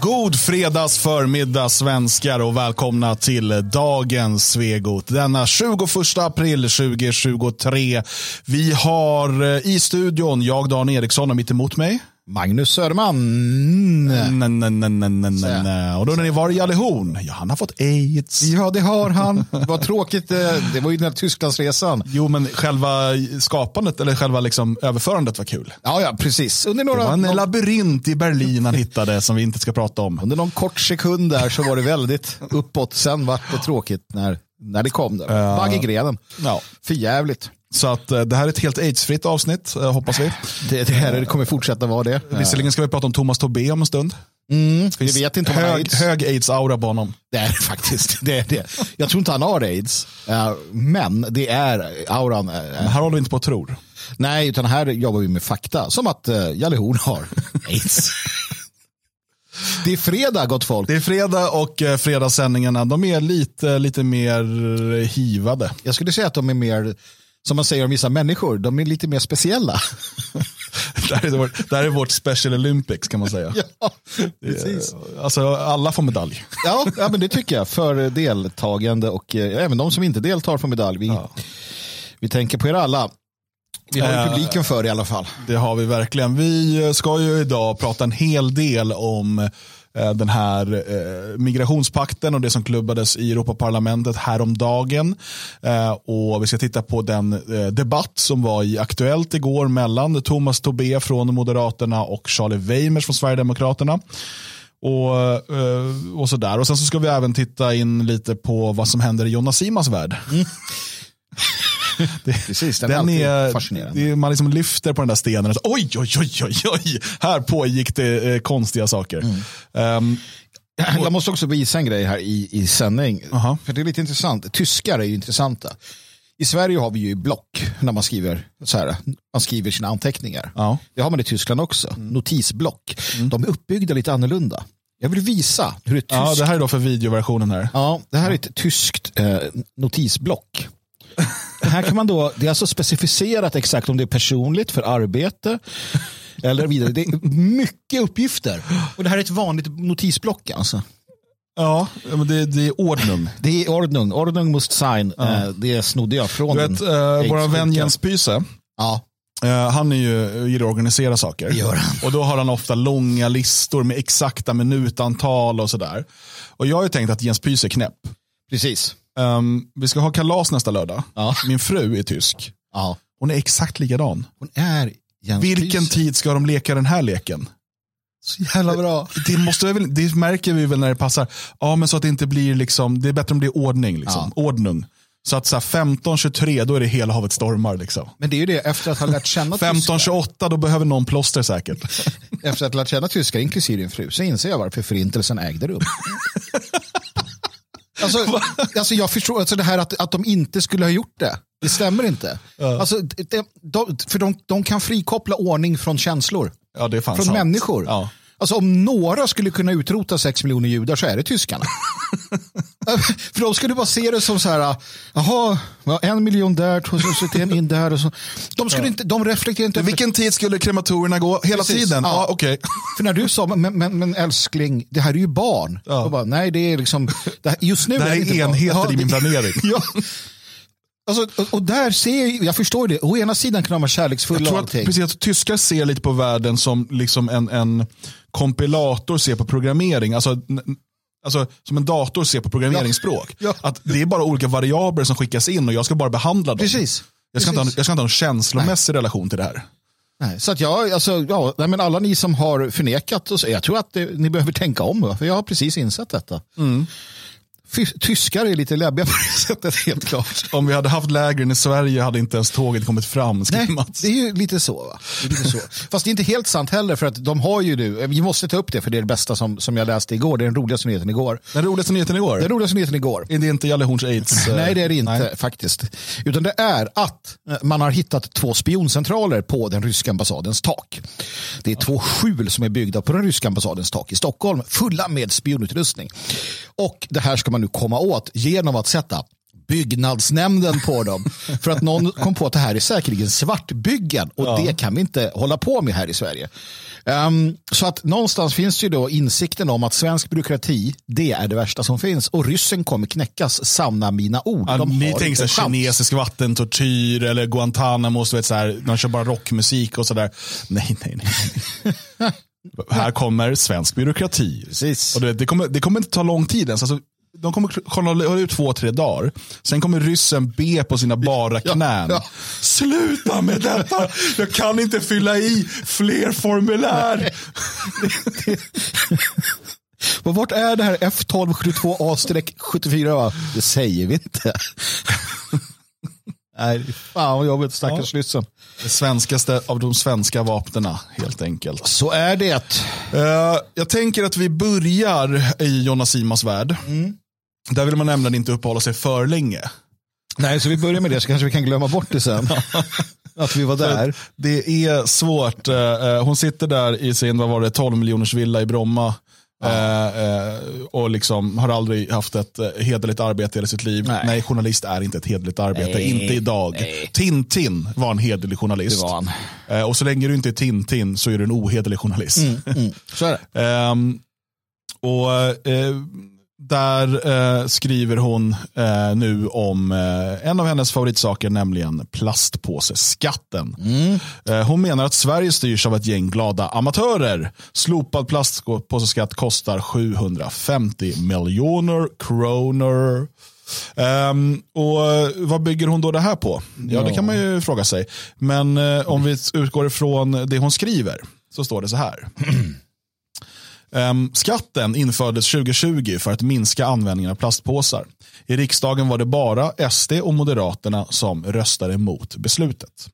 God fredags förmiddag svenskar och välkomna till dagens Svegot. Denna 21 april 2023. Vi har eh, i studion jag Dan Eriksson och mitt emot mig Magnus Söderman. Och då när ni var i Allehorn, ja han har fått aids. Ja det har han. Vad tråkigt. eh, Det var ju den här Tysklandsresan. Jo men själva skapandet eller själva liksom överförandet var kul. Ja, ja precis. Under, Det några, var en någon, labyrint i Berlin han hittade som vi inte ska prata om. under någon kort sekund där så var det väldigt uppåt. Sen var det tråkigt när, när det kom. Där. Bagg i grenen. Ja. För jävligt. Så att eh, det här är ett helt aidsfritt avsnitt, eh, hoppas vi. Det, det här det kommer fortsätta vara det. Visserligen ska vi prata om Thomas Tobé om en stund. Mm, vi vet inte om han har Hög, aids. hög aids-aura på honom. Det är faktiskt. Det är det. Jag tror inte han har aids. Eh, Men det är auran. eh, Men här håller vi inte på att tro. Nej, utan här jobbar vi med fakta. Som att Jalle Horn har aids. Det är fredag, gott folk. Det är fredag och eh, fredagssändningarna de är lite, lite mer hivade. Jag skulle säga att de är mer, som man säger om vissa människor, de är lite mer speciella. Det här är vårt, det här är vårt Special Olympics kan man säga. ja, precis. Alltså alla får medalj. Ja, ja, men det tycker jag. För deltagande och eh, även de som inte deltar får medalj. Vi, vi tänker på er alla. Vi har ju Eh, publiken för i alla fall. Det har vi verkligen. Vi ska ju idag prata en hel del om eh, Eh, den här eh, migrationspakten och det som klubbades i Europaparlamentet häromdagen. Eh, och vi ska titta på den eh, debatt som var i Aktuellt igår mellan Thomas Tobé från Moderaterna och Charlie Weimers från Sverigedemokraterna. Och, eh, och sådär. Och sen så ska vi även titta in lite på vad som händer i Jonas Simans värld. Mm. Precis, den, Den är fascinerande. det man liksom lyfter på den där stenen och så, oj, oj, oj, oj, oj, här pågick det eh, konstiga saker. Mm. Ehm, Jag måste också visa en grej här i, i sändning. Aha. För det är lite intressant. Tyskar är ju intressanta. I Sverige har vi ju block när man skriver, så här, man skriver sina anteckningar. ja. Det har man i Tyskland också. Notisblock. De är uppbyggda lite annorlunda. Jag vill visa hur ett tyskt... ja, det här är då för videoversionen här. Ja, det här är ett tyskt eh, notisblock. Här kan man då, det är alltså specificerat exakt om det är personligt för arbete eller vidare. Det är mycket uppgifter. Och det här är ett vanligt notisblock alltså. Ja, men det, det är ordnung. Det är Ordnung, Ordnung must sign. Eh, det snodde jag från Du vet, eh, vår vän. Jens Pyse, Ja, eh, han är ju, gillar att organisera saker. Gör han. Och då har han ofta långa listor med exakta minutantal och sådär. Och jag har ju tänkt att Jens Pyse är knäpp. precis. Ehm, vi ska ha kalas nästa lördag. Ja. Min fru är tysk. Ja. Hon är exakt likadan. Hon är Jens Vilken Pyse. tid ska de leka den här leken? Så jävla bra. Det, måste väl, det märker vi väl när det passar. Ja, men så att det inte blir liksom, det är bättre om det är ordning. Liksom. Ordnung. Så att så här, 15-23, då är det hela havet stormar. Liksom. Men det är ju det, efter att ha lärt känna tyskar, 15-28, då behöver någon plåster säkert. efter att ha lärt känna tyskar, inklusive din fru, så inser jag varför förintelsen ägde rum. Alltså, alltså jag förstår, alltså det här att, att de inte skulle ha gjort det, det stämmer inte. Alltså, det, de, för de, de kan frikoppla ordning från känslor, Ja, det är fan från sant. människor. Ja. Alltså om några skulle kunna utrota sex miljoner judar så är det tyskarna. För de skulle bara se det som så här, jaha, ja, en miljon där, två tusen in där. Och så. De, skulle inte, de reflekterar inte över Vilken tid skulle krematorierna gå? Hela Precis, tiden? ja. Ja, okej. För när du sa, men, men, men älskling, det här är ju barn. Ja. Bara, nej, det är liksom, det här, just nu Det här det är inte barn. enheter Ja, i min planering. Ja. Alltså, och, där ser jag, jag förstår det, å ena sidan kan de vara Jag kärleksfulla och tror att, precis, att tyskar ser lite på världen som liksom en, en kompilator ser på programmering. Alltså, alltså, som en dator ser på programmeringsspråk. Ja. Att det är bara olika variabler som skickas in och jag ska bara behandla dem. Precis. Jag ska, inte ha, Precis. jag ska inte ha en känslomässig relation till det här. Nej, så att jag, alltså, ja, nej, men alla ni som har förnekat, och så, jag tror att det, ni behöver tänka om, för jag har precis insett detta. Fy- Tyskar är lite läbbiga på det sättet, helt klart. Om vi hade haft lägren i Sverige hade inte ens tåget kommit fram, Nej, Mats. det är ju lite så. Va? Det är lite så. Fast det är inte helt sant heller, för att de har ju nu, vi måste ta upp det, för det är det bästa som, som jag läste igår, det är den roligaste nyheten igår. Den roligaste nyheten igår. Den roligaste nyheten igår. Är det inte Jalle Horns aids? eh, Nej, det är det inte nej. faktiskt. Utan det är att eh, man har hittat två spioncentraler på den ryska ambassadens tak. Det är två skjul som är byggda på den ryska ambassadens tak i Stockholm, fulla med spionutrustning. Och det här ska man nu komma åt genom att sätta byggnadsnämnden på dem. För att någon kom på att det här är säkerligen svartbyggen och ja. det kan vi inte hålla på med här i Sverige. Um, så att någonstans finns ju då insikten om att svensk byråkrati, det är det värsta som finns. Och ryssen kommer knäckas, sanna mina ord. Ja, ni tänker så kinesisk vattentortyr eller Guantanamo, så vet, så här, de kör bara rockmusik och sådär. Nej, nej, nej. här kommer svensk byråkrati. Precis. Och det, det, kommer, det kommer inte ta lång tid ens. Alltså, de kommer hålla ut två, tre dagar. Sen kommer ryssen be på sina bara knän. Ja, ja. Sluta med detta! Jag kan inte fylla i fler formulär. Och vart är det här F1272A-74? Det säger vi inte. Nej, fan vad jobbigt, stackars ja. ryssen. Det svenskaste av de svenska vapnen helt enkelt. Så är det. Uh, jag tänker att vi börjar i Jonas Simas värld. Mm. Där vill man nämligen inte uppehålla sig för länge. Nej, så vi börjar med det så kanske vi kan glömma bort det sen. att vi var där. Det är svårt. Eh, eh, hon sitter där i sin, vad var det, 12 miljoners villa i Bromma. Ja. och liksom har aldrig haft ett hederligt arbete i hela sitt liv. Nej. Nej, journalist är inte ett hederligt arbete. Nej. Inte idag. Nej. Tintin var en hederlig journalist. Det var han. och så länge du inte är Tintin så är du en ohederlig journalist. Mm, mm. Så är det. um, och uh, där eh, skriver hon eh, nu om eh, en av hennes favoritsaker, nämligen plastpåseskatten. Mm. Eh, hon menar att Sverige styrs av ett gäng glada amatörer. Slopad plastpåseskatt kostar 750 miljoner kronor. Um, och eh, Vad bygger hon då det här på? Ja, det kan man ju fråga sig. Men eh, om vi utgår ifrån det hon skriver så står det så här. Ehm, skatten infördes 2020 för att minska användningen av plastpåsar. I riksdagen var det bara SD och Moderaterna som röstade mot beslutet.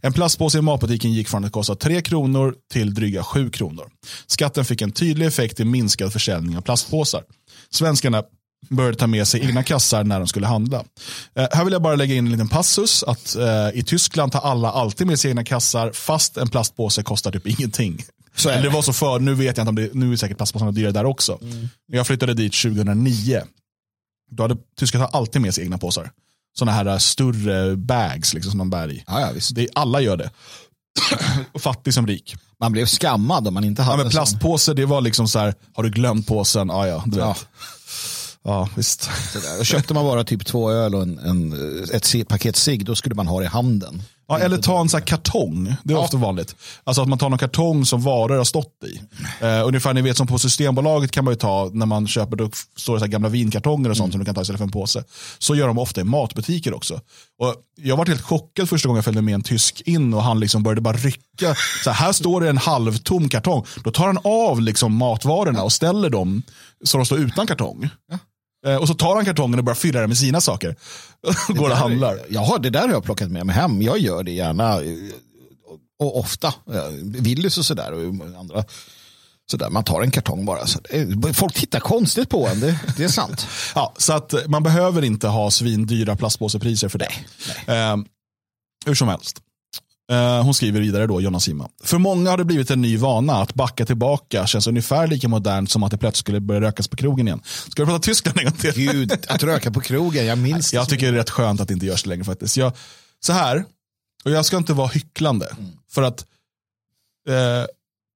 En plastpåse i matbutiken gick från att kosta 3 kronor till dryga 7 kronor. Skatten fick en tydlig effekt i minskad försäljning av plastpåsar. Svenskarna började ta med sig egna kassar när de skulle handla. Eh, här vill jag bara lägga in en liten passus att eh, i Tyskland tar alla alltid med sig egna kassar fast en plastpåse kostar typ ingenting. Så Eller det var så för, nu vet jag inte om det, nu är säkert plastpåsarna dyrare där också. Mm. Jag flyttade dit 2009. Då hade tyskarna alltid med sig egna påsar. Sådana här större bags liksom, som de bär i. Ja, ja, visst. Det, alla gör det. Fattig som rik. Man blev skammad om man inte hade ja, men Plastpåse, det var liksom så här, har du glömt påsen? Ah, ja, du. Ja. Ja, visst. Då köpte man bara typ två öl och en, en ett paket cigg, då skulle man ha det i handen. Ja, eller ta en sån kartong. Det är ja. ofta vanligt. Alltså att man tar någon kartong som varor har stått i. Uh, ungefär ni vet som på Systembolaget kan man ju ta när man köper, då står det så gamla vinkartonger och sånt mm. som du kan ta istället för en påse. Så gör de ofta i matbutiker också. Och jag var helt chockad första gången jag följde med en tysk in och han liksom började bara rycka. Så här, här står det en halvtom kartong. Då tar han av liksom matvarorna och ställer dem så de står utan kartong. Ja. Eh, och så tar han kartongen och börjar fylla den med sina saker. Går och handlar. Jaha, det där har jag plockat med mig hem. Jag gör det gärna. Och ofta. Willys och sådär. Och andra. Sådär, man tar en kartong bara. Folk tittar konstigt på en, det, det är sant. ja, så att man behöver inte ha svindyra plastpåsepriser för det. Nej, nej. Eh, hur som helst. Eh, hon skriver vidare då, Jonna Sima. För många har det blivit en ny vana att backa tillbaka känns ungefär lika modernt som att det plötsligt skulle börja rökas på krogen igen. Ska du prata Tyskland en gång till? Gud, att röka på krogen, jag minns. Jag tycker det är rätt skönt att det inte görs längre faktiskt. Jag, så här, och jag ska inte vara hycklande. Mm. För att eh,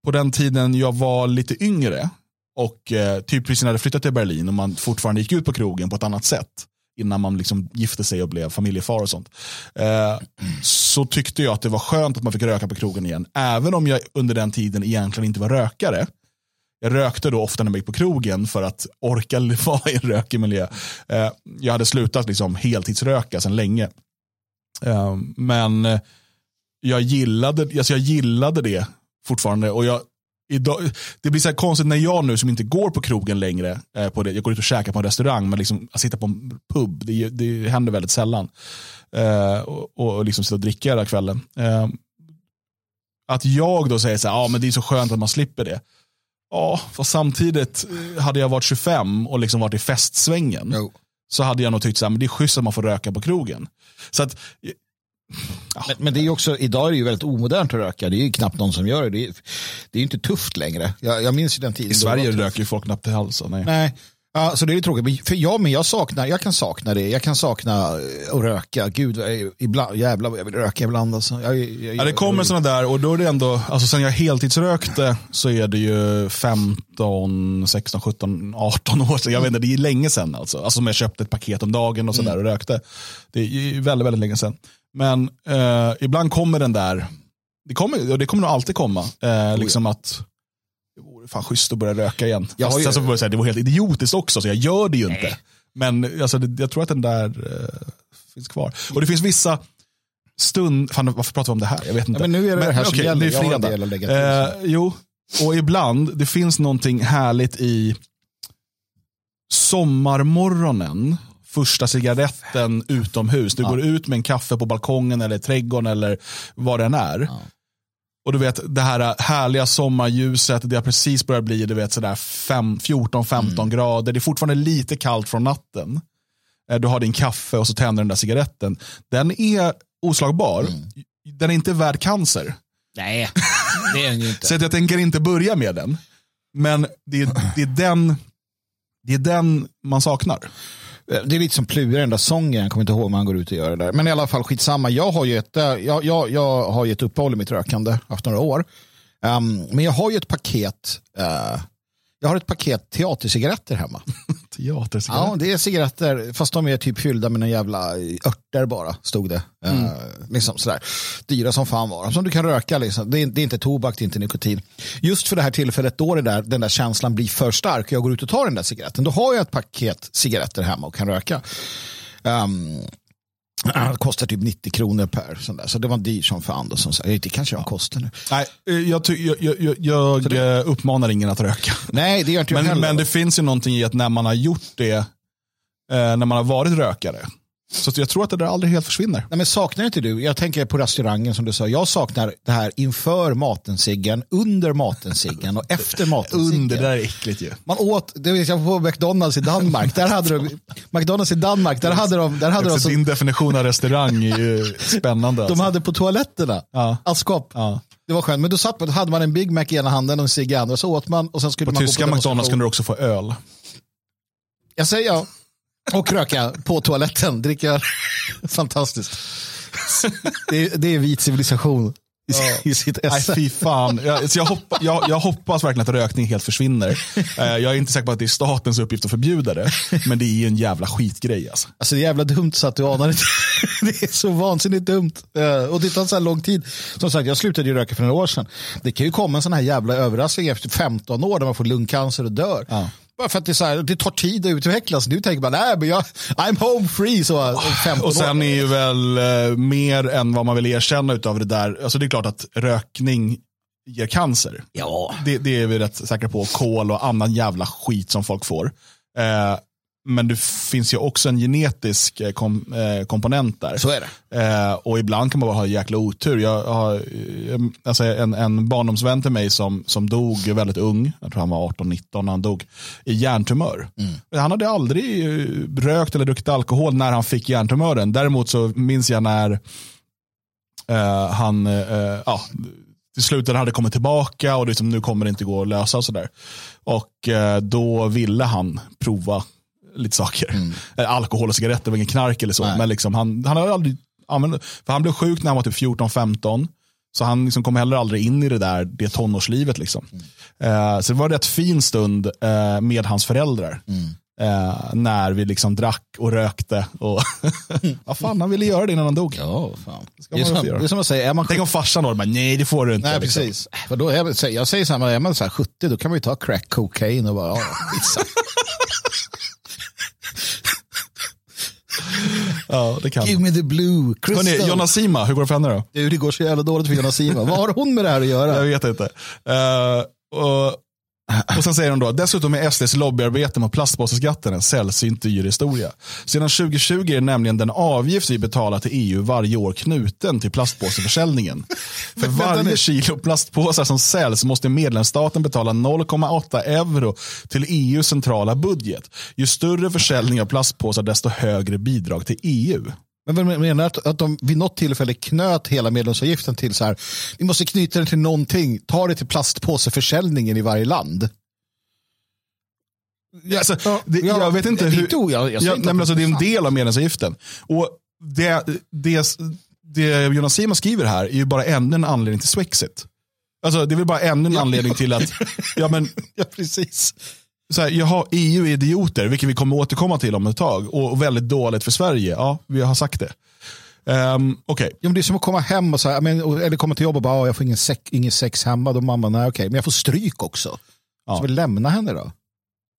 på den tiden jag var lite yngre och eh, typ precis när jag hade flyttat till Berlin och man fortfarande gick ut på krogen på ett annat sätt innan man liksom gifte sig och blev familjefar och sånt. Eh, så tyckte jag att det var skönt att man fick röka på krogen igen. Även om jag under den tiden egentligen inte var rökare. Jag rökte då ofta när jag gick på krogen för att orka vara i en rökig miljö. Eh, jag hade slutat liksom heltidsröka sedan länge. Eh, men jag gillade, alltså jag gillade det fortfarande. Och jag, Idag, det blir så här konstigt när jag nu som inte går på krogen längre, eh, på det, jag går ut och käkar på en restaurang, men liksom, att sitta på en pub, det, det händer väldigt sällan. Eh, och, och liksom sitta och dricka hela kvällen. Eh, att jag då säger så här, ja men det är så skönt att man slipper det. Ja, fast samtidigt eh, hade jag varit 25 och liksom varit i festsvängen. No. Så hade jag nog tyckt så här, men det är schysst att man får röka på krogen. Så att Ja. Men, men, det är också, idag är det ju väldigt omodernt att röka. Det är ju knappt någon som gör det. Det är, det är inte tufft längre. Jag, jag minns ju den tiden. I Sverige röker ju folk knappt halsen. Nej. nej. Ja, så det är tråkigt. För jag, men jag, saknar, jag kan sakna det. Jag kan sakna att röka. Gud, ibland, jävlar vad jag vill röka ibland. Alltså. Jag, jag, ja, det kommer sådana där och då är det ändå, alltså sen jag heltidsrökte så är det ju 15, 16, 17, 18 år sedan. Jag vet inte, det är länge sedan alltså. Alltså som jag köpte ett paket om dagen och sådär mm. och rökte. Det är väldigt, väldigt länge sedan. Men eh, ibland kommer den där, det kommer, och det kommer nog alltid komma, eh, liksom att det vore fan schysst att börja röka igen. Jag Fast ju... sen så jag säga, det var helt idiotiskt också, så jag gör det ju Nej. inte. Men alltså, det, jag tror att den där uh, finns kvar. Och det finns vissa stund, fan, varför pratar vi om det här? Jag vet inte. Ja, men nu är det men, det här som okay, gäller. Det är fredag. Eh, jo, och ibland, det finns någonting härligt i sommarmorgonen, första cigaretten utomhus. Du ja. går ut med en kaffe på balkongen eller trädgården eller vad det än är. Ja. Och du vet det här härliga sommarljuset, det har precis börjat bli 14-15 mm. grader. Det är fortfarande lite kallt från natten. Eh, du har din kaffe och så tänder den där cigaretten. Den är oslagbar. Mm. Den är inte värd cancer. Nej, det är den ju inte. så jag tänker inte börja med den. Men det är, det är, den, det är den man saknar. Eh, det är lite som Plura, den där sången. Jag kommer inte ihåg om han går ut och gör det där. Men i alla fall skitsamma. Jag har ju ett, eh, jag, jag, jag har ju ett uppehåll i mitt rökande, haft några år. Um, men jag har ju ett paket uh, jag har ett paket teatercigaretter hemma. teatercigaretter? Ja, det är cigaretter, fast de är typ fyllda med en jävla örter bara, stod det. Mm. Uh, liksom sådär. Dyra som fan var Som du kan röka, liksom. det, är, det är inte tobak, det är inte nikotin. Just för det här tillfället då det där, den där känslan blir för stark och jag går ut och tar den där cigaretten, då har jag ett paket cigaretter hemma och kan röka. Um, det kostar typ 90 kronor per sån där. Så det var dyrt som fan. Då, som sagt. Det kanske de kostar nu. Nej, eh, jag, jag, jag, jag det... Eh, uppmanar ingen att röka. Nej, det gör inte jag men, heller. Men det finns ju någonting i att när man har gjort det, eh, när man har varit rökare, så jag tror att det där aldrig helt försvinner. Nej, men saknar inte du, jag tänker på restaurangen som du sa, jag saknar det här inför maten-ciggen, under maten-ciggen och efter maten-ciggen. Under, det där är äckligt ju. Man åt, det vet jag på McDonalds i Danmark, där hade de, McDonalds i Danmark, där hade de... Där hade de så, din definition av restaurang är ju spännande. Alltså. De hade på toaletterna, ja. askkopp. Ja. Det var skönt, men då, satt, då hade man en Big Mac i ena handen och en cigg i andra, så åt man och sen skulle på man tyska på McDonalds kunde du också få öl. Jag säger ja. Och röka på toaletten, dricka. Fantastiskt. Det är, det är vit civilisation i, ja. i sitt esse. Nej, fy fan. Jag, jag, hoppa, jag, jag, hoppas verkligen att rökning helt försvinner. Eh, jag är inte säker på att det är statens uppgift att förbjuda det. Men det är ju en jävla skitgrej. Alltså. Alltså det är jävla dumt så att du anar inte. Det är så vansinnigt dumt. Eh, och det tar så här lång tid. Som sagt, jag slutade ju röka för några år sedan. Det kan ju komma en sån här jävla överraskning efter 15 år när man får lungcancer och dör. Ja. Bara för att det, så här, det tar tid att utvecklas. Nu tänker man, nej men jag, I'm home free. Så, 15 och sen år. är ju väl eh, mer än vad man vill erkänna av det där. Alltså det är klart att rökning ger cancer. Ja. Det, det är vi rätt säkra på. Kol och annan jävla skit som folk får. Eh, men det finns ju också en genetisk eh, kom, eh, komponent där. Så är det. Eh, och ibland kan man bara ha jäkla otur. Jag har eh, alltså en, en barndomsvän till mig som, som dog väldigt ung, jag tror han var 18-19 när han dog, i hjärntumör. Mm. Han hade aldrig eh, rökt eller druckit alkohol när han fick hjärntumören. Däremot så minns jag när eh, han, ja, till slut hade kommit tillbaka och liksom, nu kommer det inte gå att lösa. Och, sådär. och eh, då ville han prova lite saker. Mm. Eh, alkohol och cigaretter var ingen knark eller så. Men liksom, han, han har aldrig använt, för han blev sjuk när han var typ 14-15. Så han liksom kom heller aldrig in i det där det tonårslivet. Liksom. Mm. Uh, så det var en rätt fin stund uh, med hans föräldrar. Mm. Uh, när vi liksom drack och rökte. Och Vad fan, han ville göra det innan han dog. Ja, fan. Det, är som, det är som att säga, är man Tänk om farsan då, nej det får du inte. Nej, liksom. precis. För då är, jag säger samma, är man så 70 då kan man ju ta crack cocaine och bara, ja, Ja, det kan. Give me the blue crystal. Hörrni, Jonna Sima, hur går det för henne då? Det går så jävla dåligt för Jonna Sima. Vad har hon med det här att göra? Jag vet inte. Uh, och och sen säger de då, dessutom är SDs lobbyarbete mot plastpåseskatten en sällsynt dyr historia. Sedan 2020 är nämligen den avgift vi betalar till EU varje år knuten till plastpåseförsäljningen. För varje kilo plastpåsar som säljs måste medlemsstaten betala 0,8 euro till EUs centrala budget. Ju större försäljning av plastpåsar desto högre bidrag till EU. Men menar att, att de vid något tillfälle knöt hela medlemsavgiften till så här, vi måste knyta den till någonting, ta det till plastpåseförsäljningen i varje land. Alltså, Ja, det, ja, jag vet inte det hur... jag- jag ja, inte nej, men alltså, det är en del av medlemsavgiften. Och det, det, det Jonas Sima skriver här är ju bara ännu en anledning till Swexit. Alltså, det är väl bara ännu en anledning till att ja, men, Ja, precis. Så här, jaha, EU är idioter, vilket vi kommer återkomma till om ett tag. Och, och väldigt dåligt för Sverige. Ja, vi har sagt det. Um, Okej, Ja, men det är som att komma hem och så här, men, eller komma till jobbet och bara, "Ah, jag får ingen, sex, ingen sex hemma. Då mamma, nej okej, men jag får stryk också. Ja. Så vi lämna henne då.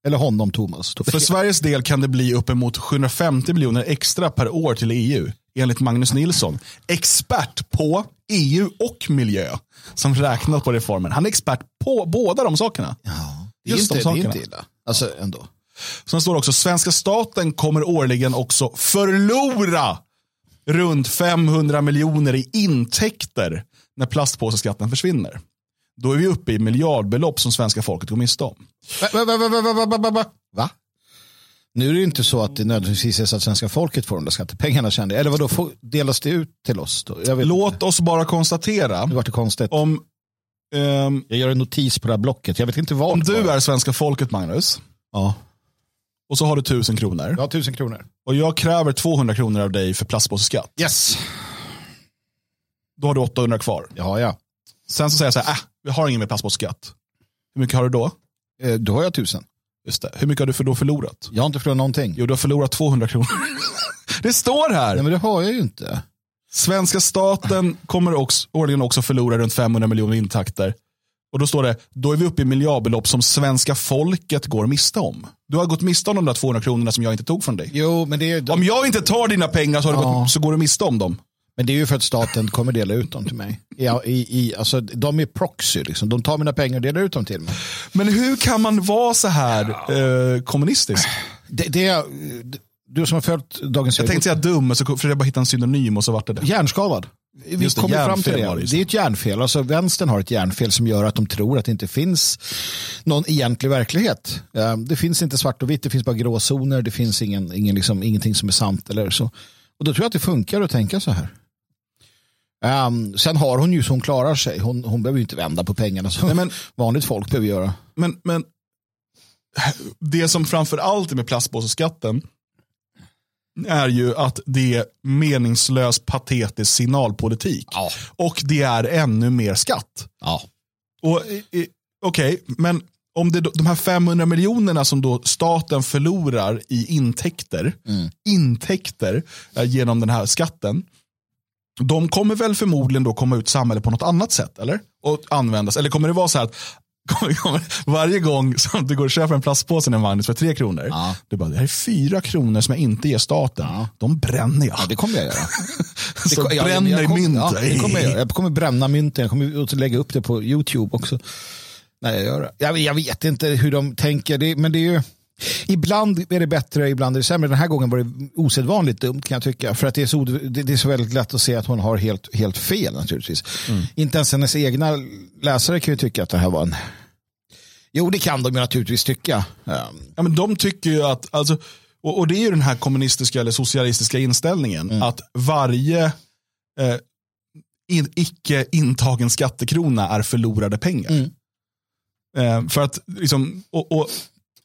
Eller honom, Thomas. För Sveriges del kan det bli uppemot 750 miljoner extra per år till EU, enligt Magnus Nilsson. Expert på EU och miljö, som räknat på reformen. Han är expert på båda de sakerna. Ja, Just det, det är inte illa. Alltså ändå. Sen står det också, svenska staten kommer årligen också förlora runt 500 miljoner i intäkter när plastpåseskatten försvinner. Då är vi uppe i miljardbelopp som svenska folket går miste om. Va? Nu är det inte så att det nödvändigtvis är så att svenska folket får de där skattepengarna. Kände. Eller vadå, delas det ut till oss? Då? Låt inte. oss bara konstatera. Det var det konstigt. Om ehm, Jag gör en notis på det här blocket. Jag vet inte vad. om du var. är svenska folket Magnus, Ja. och så har du tusen kronor, Jag har tusen kronor. och jag kräver 200 kronor av dig för plastpåseskatt, Yes. då har du 800 kvar. Har jag. Sen så säger jag så här, äh, vi har ingen mer plastpåseskatt. Hur mycket har du då? Eh, Då har jag tusen. Just det. Hur mycket har du för då förlorat? Jag har inte förlorat någonting. Jo, du har förlorat 200 kronor. det står här. Nej, men det har jag ju inte. Svenska staten kommer också, årligen också förlora runt 500 miljoner intäkter. Och då står det, då är vi uppe i miljardbelopp som svenska folket går miste om. Du har gått miste om de där 200 kronorna som jag inte tog från dig. Jo, men det är, Om jag inte tar dina pengar så, Ja. gått, så går du miste om dem. men det är ju för att staten kommer dela ut dem till mig. Ja, i, i, alltså, de är proxy. Liksom. De tar mina pengar och delar ut dem till mig. Men hur kan man vara så här eh, kommunistisk? Det, det är, du som har följt Dagens Jag tänkte säga dum, men så försökte jag bara hitta en synonym och så vart det det. Hjärnskadad. Vi Just det, kommer fram till det det. Det är ett hjärnfel. Alltså, vänstern har ett hjärnfel som gör att de tror att det inte finns någon egentlig verklighet. Eh, Det finns inte svart och vitt, det finns bara gråzoner, det finns ingen, ingen, liksom, ingenting som är sant. Eller så. Och då tror jag att det funkar att tänka så här. Um, sen har hon ju så hon klarar sig. Hon, hon behöver ju inte vända på pengarna som Nej, men, vanligt folk behöver göra. men, men det som framför allt är med plastpåseskatten är ju att det är meningslös patetisk signalpolitik. Ja. Och det är ännu mer skatt. Ja. Och Okej, men om det, de här 500 miljonerna som då staten förlorar i intäkter, Mm. intäkter eh, genom den här skatten, de kommer väl förmodligen då komma ut samhället på något annat sätt, eller? Och användas, eller kommer det vara så här att varje gång som du går och köper en plastpåse i Magnus för tre kronor, Ja. du bara, det här är fyra kronor som jag inte ger staten, Ja. de bränner jag. Ja, det kommer jag göra. så ja, bränner jag kommer- mynt. Ja, det kommer jag, jag kommer bränna mynten. Jag kommer lägga upp det på YouTube också. Nej, jag, gör det. Jag, jag vet inte hur de tänker, det, men det är ju... Ibland är det bättre, ibland är det sämre. Den här gången var det osedvanligt dumt kan jag tycka. För att det är så, det, är så väldigt lätt att se att hon har helt, helt fel naturligtvis. Inte ens hennes egna läsare kan ju tycka att det här var en... Jo, det kan de ju naturligtvis tycka. Um, Ja, men de tycker ju att, alltså, och, och det är ju den här kommunistiska eller socialistiska inställningen, att varje eh, in, icke intagen skattekrona är förlorade pengar. Mm. Eh, för att, liksom, och, och,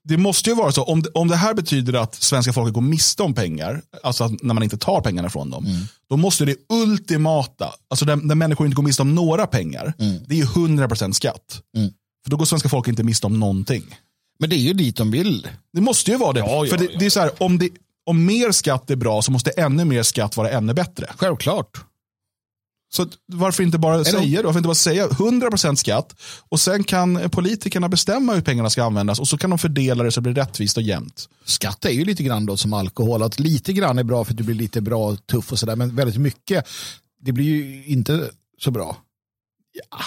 det måste ju vara så, om det, om det här betyder att svenska folket går miste om pengar, alltså att när man inte tar pengarna från dem, då måste det ultimata, alltså där, där människor inte går miste om några pengar, det är ju 100% skatt. Mm. För då går svenska folket inte miste om någonting. men det är ju dit de vill. Det måste ju vara det. Ja, ja, För det, ja. det är så här, om, det, om mer skatt är bra så måste ännu mer skatt vara ännu bättre. Självklart. Så varför inte bara säga det? Varför inte bara säga 100% skatt och sen kan politikerna bestämma hur pengarna ska användas och så kan de fördela det så det blir rättvist och jämnt. Skatt är ju lite grann då som alkohol. Att lite grann är bra för att du blir lite bra och tuff och sådär. Men väldigt mycket, det blir ju inte så bra. Ja.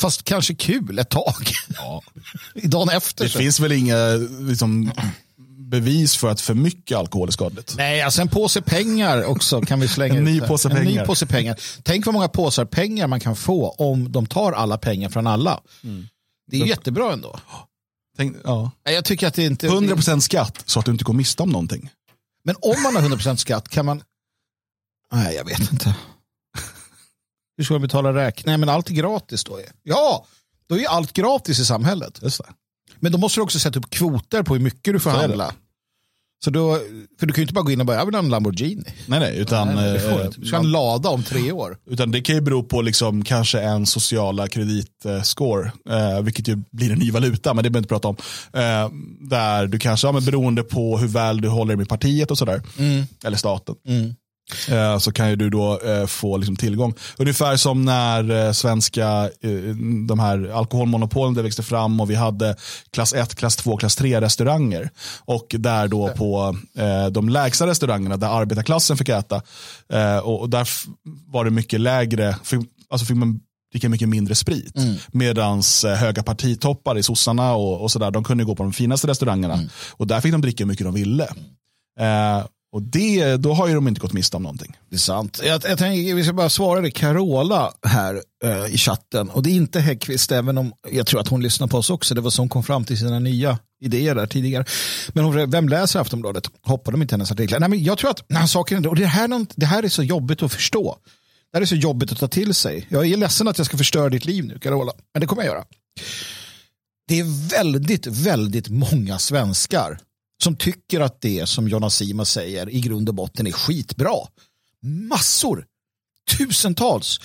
Fast kanske kul ett tag. Ja. Dagen efter. Det så. finns väl inga liksom, bevis för att för mycket alkohol är skadligt. Nej, alltså en påse pengar också kan vi slänga En ut ny här. påse en ny påse pengar. Tänk vad många påsar pengar man kan få om de tar alla pengar från alla. Mm. Det är ju jättebra ändå. Tänk, ja. Jag tycker att det inte... 100% skatt så att du inte går miste om någonting. Men om man har 100% skatt kan man... Nej, jag vet inte. Hur ska man betala räkning? Nej, men allt är gratis då. Är. Ja, då är allt gratis i samhället. Just det. Men då måste du också sätta upp kvoter på hur mycket du får Så handla. Så då, för du kan ju inte bara gå in och bara, jag vill ha en Lamborghini. Nej, nej, utan, Nej, eh. Du ska ha en lada om tre år. utan det kan ju bero på liksom kanske en sociala kreditscore, eh, vilket ju blir en ny valuta, men det behöver vi inte prata om. Eh, där du kanske, ja, men beroende på hur väl du håller med partiet och sådär, eller staten, eh, så kan ju du då eh, få liksom tillgång. Ungefär som när eh, svenska eh, de här alkoholmonopolen det växte fram och vi hade klass 1, klass 2, klass 3 restauranger. Och där då på eh, de lägsta restaurangerna där arbetarklassen fick äta. Eh, och, där var det mycket lägre, alltså fick man dricka mycket mindre sprit. Medans eh, höga partitoppar i sossarna och, och sådär, de kunde gå på de finaste restaurangerna. Och där fick de dricka hur mycket de ville. Eh, och det, då har ju de inte gått miste om någonting. Det är sant. Jag, jag tänker, vi ska bara svara det. Carola här eh, i chatten. Och det är inte Häggkvist, även om jag tror att hon lyssnar på oss också. Det var så hon kom fram till sina nya idéer där tidigare. Men hon, vem läser Aftonbladet? Hoppar de inte hennes artiklar? Nej, men jag tror att nej, saken är, och det här, det här är så jobbigt att förstå. Det här är så jobbigt att ta till sig. Jag är ledsen att jag ska förstöra ditt liv nu, Carola. Men det kommer jag göra. Det är väldigt, väldigt många svenskar som tycker att det som Jonna Sima säger i grund och botten är skitbra. Massor. Tusentals.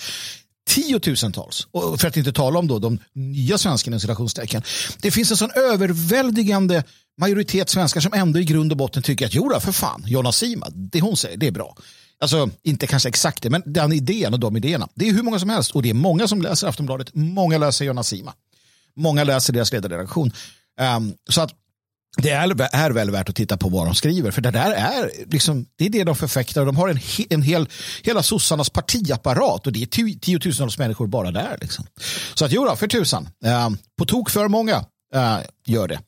Tiotusentals. Och för att inte tala om då de nya svenskarna i citationstecken. Det finns en sån överväldigande majoritet svenskar som ändå i grund och botten tycker att Jodå, för fan, Jonna Sima, det hon säger, det är bra. Alltså, inte kanske exakt det, men den idén och de idéerna. Det är hur många som helst och det är många som läser Aftonbladet. Många läser Jonna Sima. Många läser deras ledarredaktion. Um, så att det är, är väl värt att titta på vad de skriver. För det där är liksom, det är det de förfäktar. De har en, he, en hel, hela sossarnas partiapparat och det är tio, tiotusentals människor bara där. Liksom. Så att jo då, för tusan. Eh, på tok för många eh, gör det.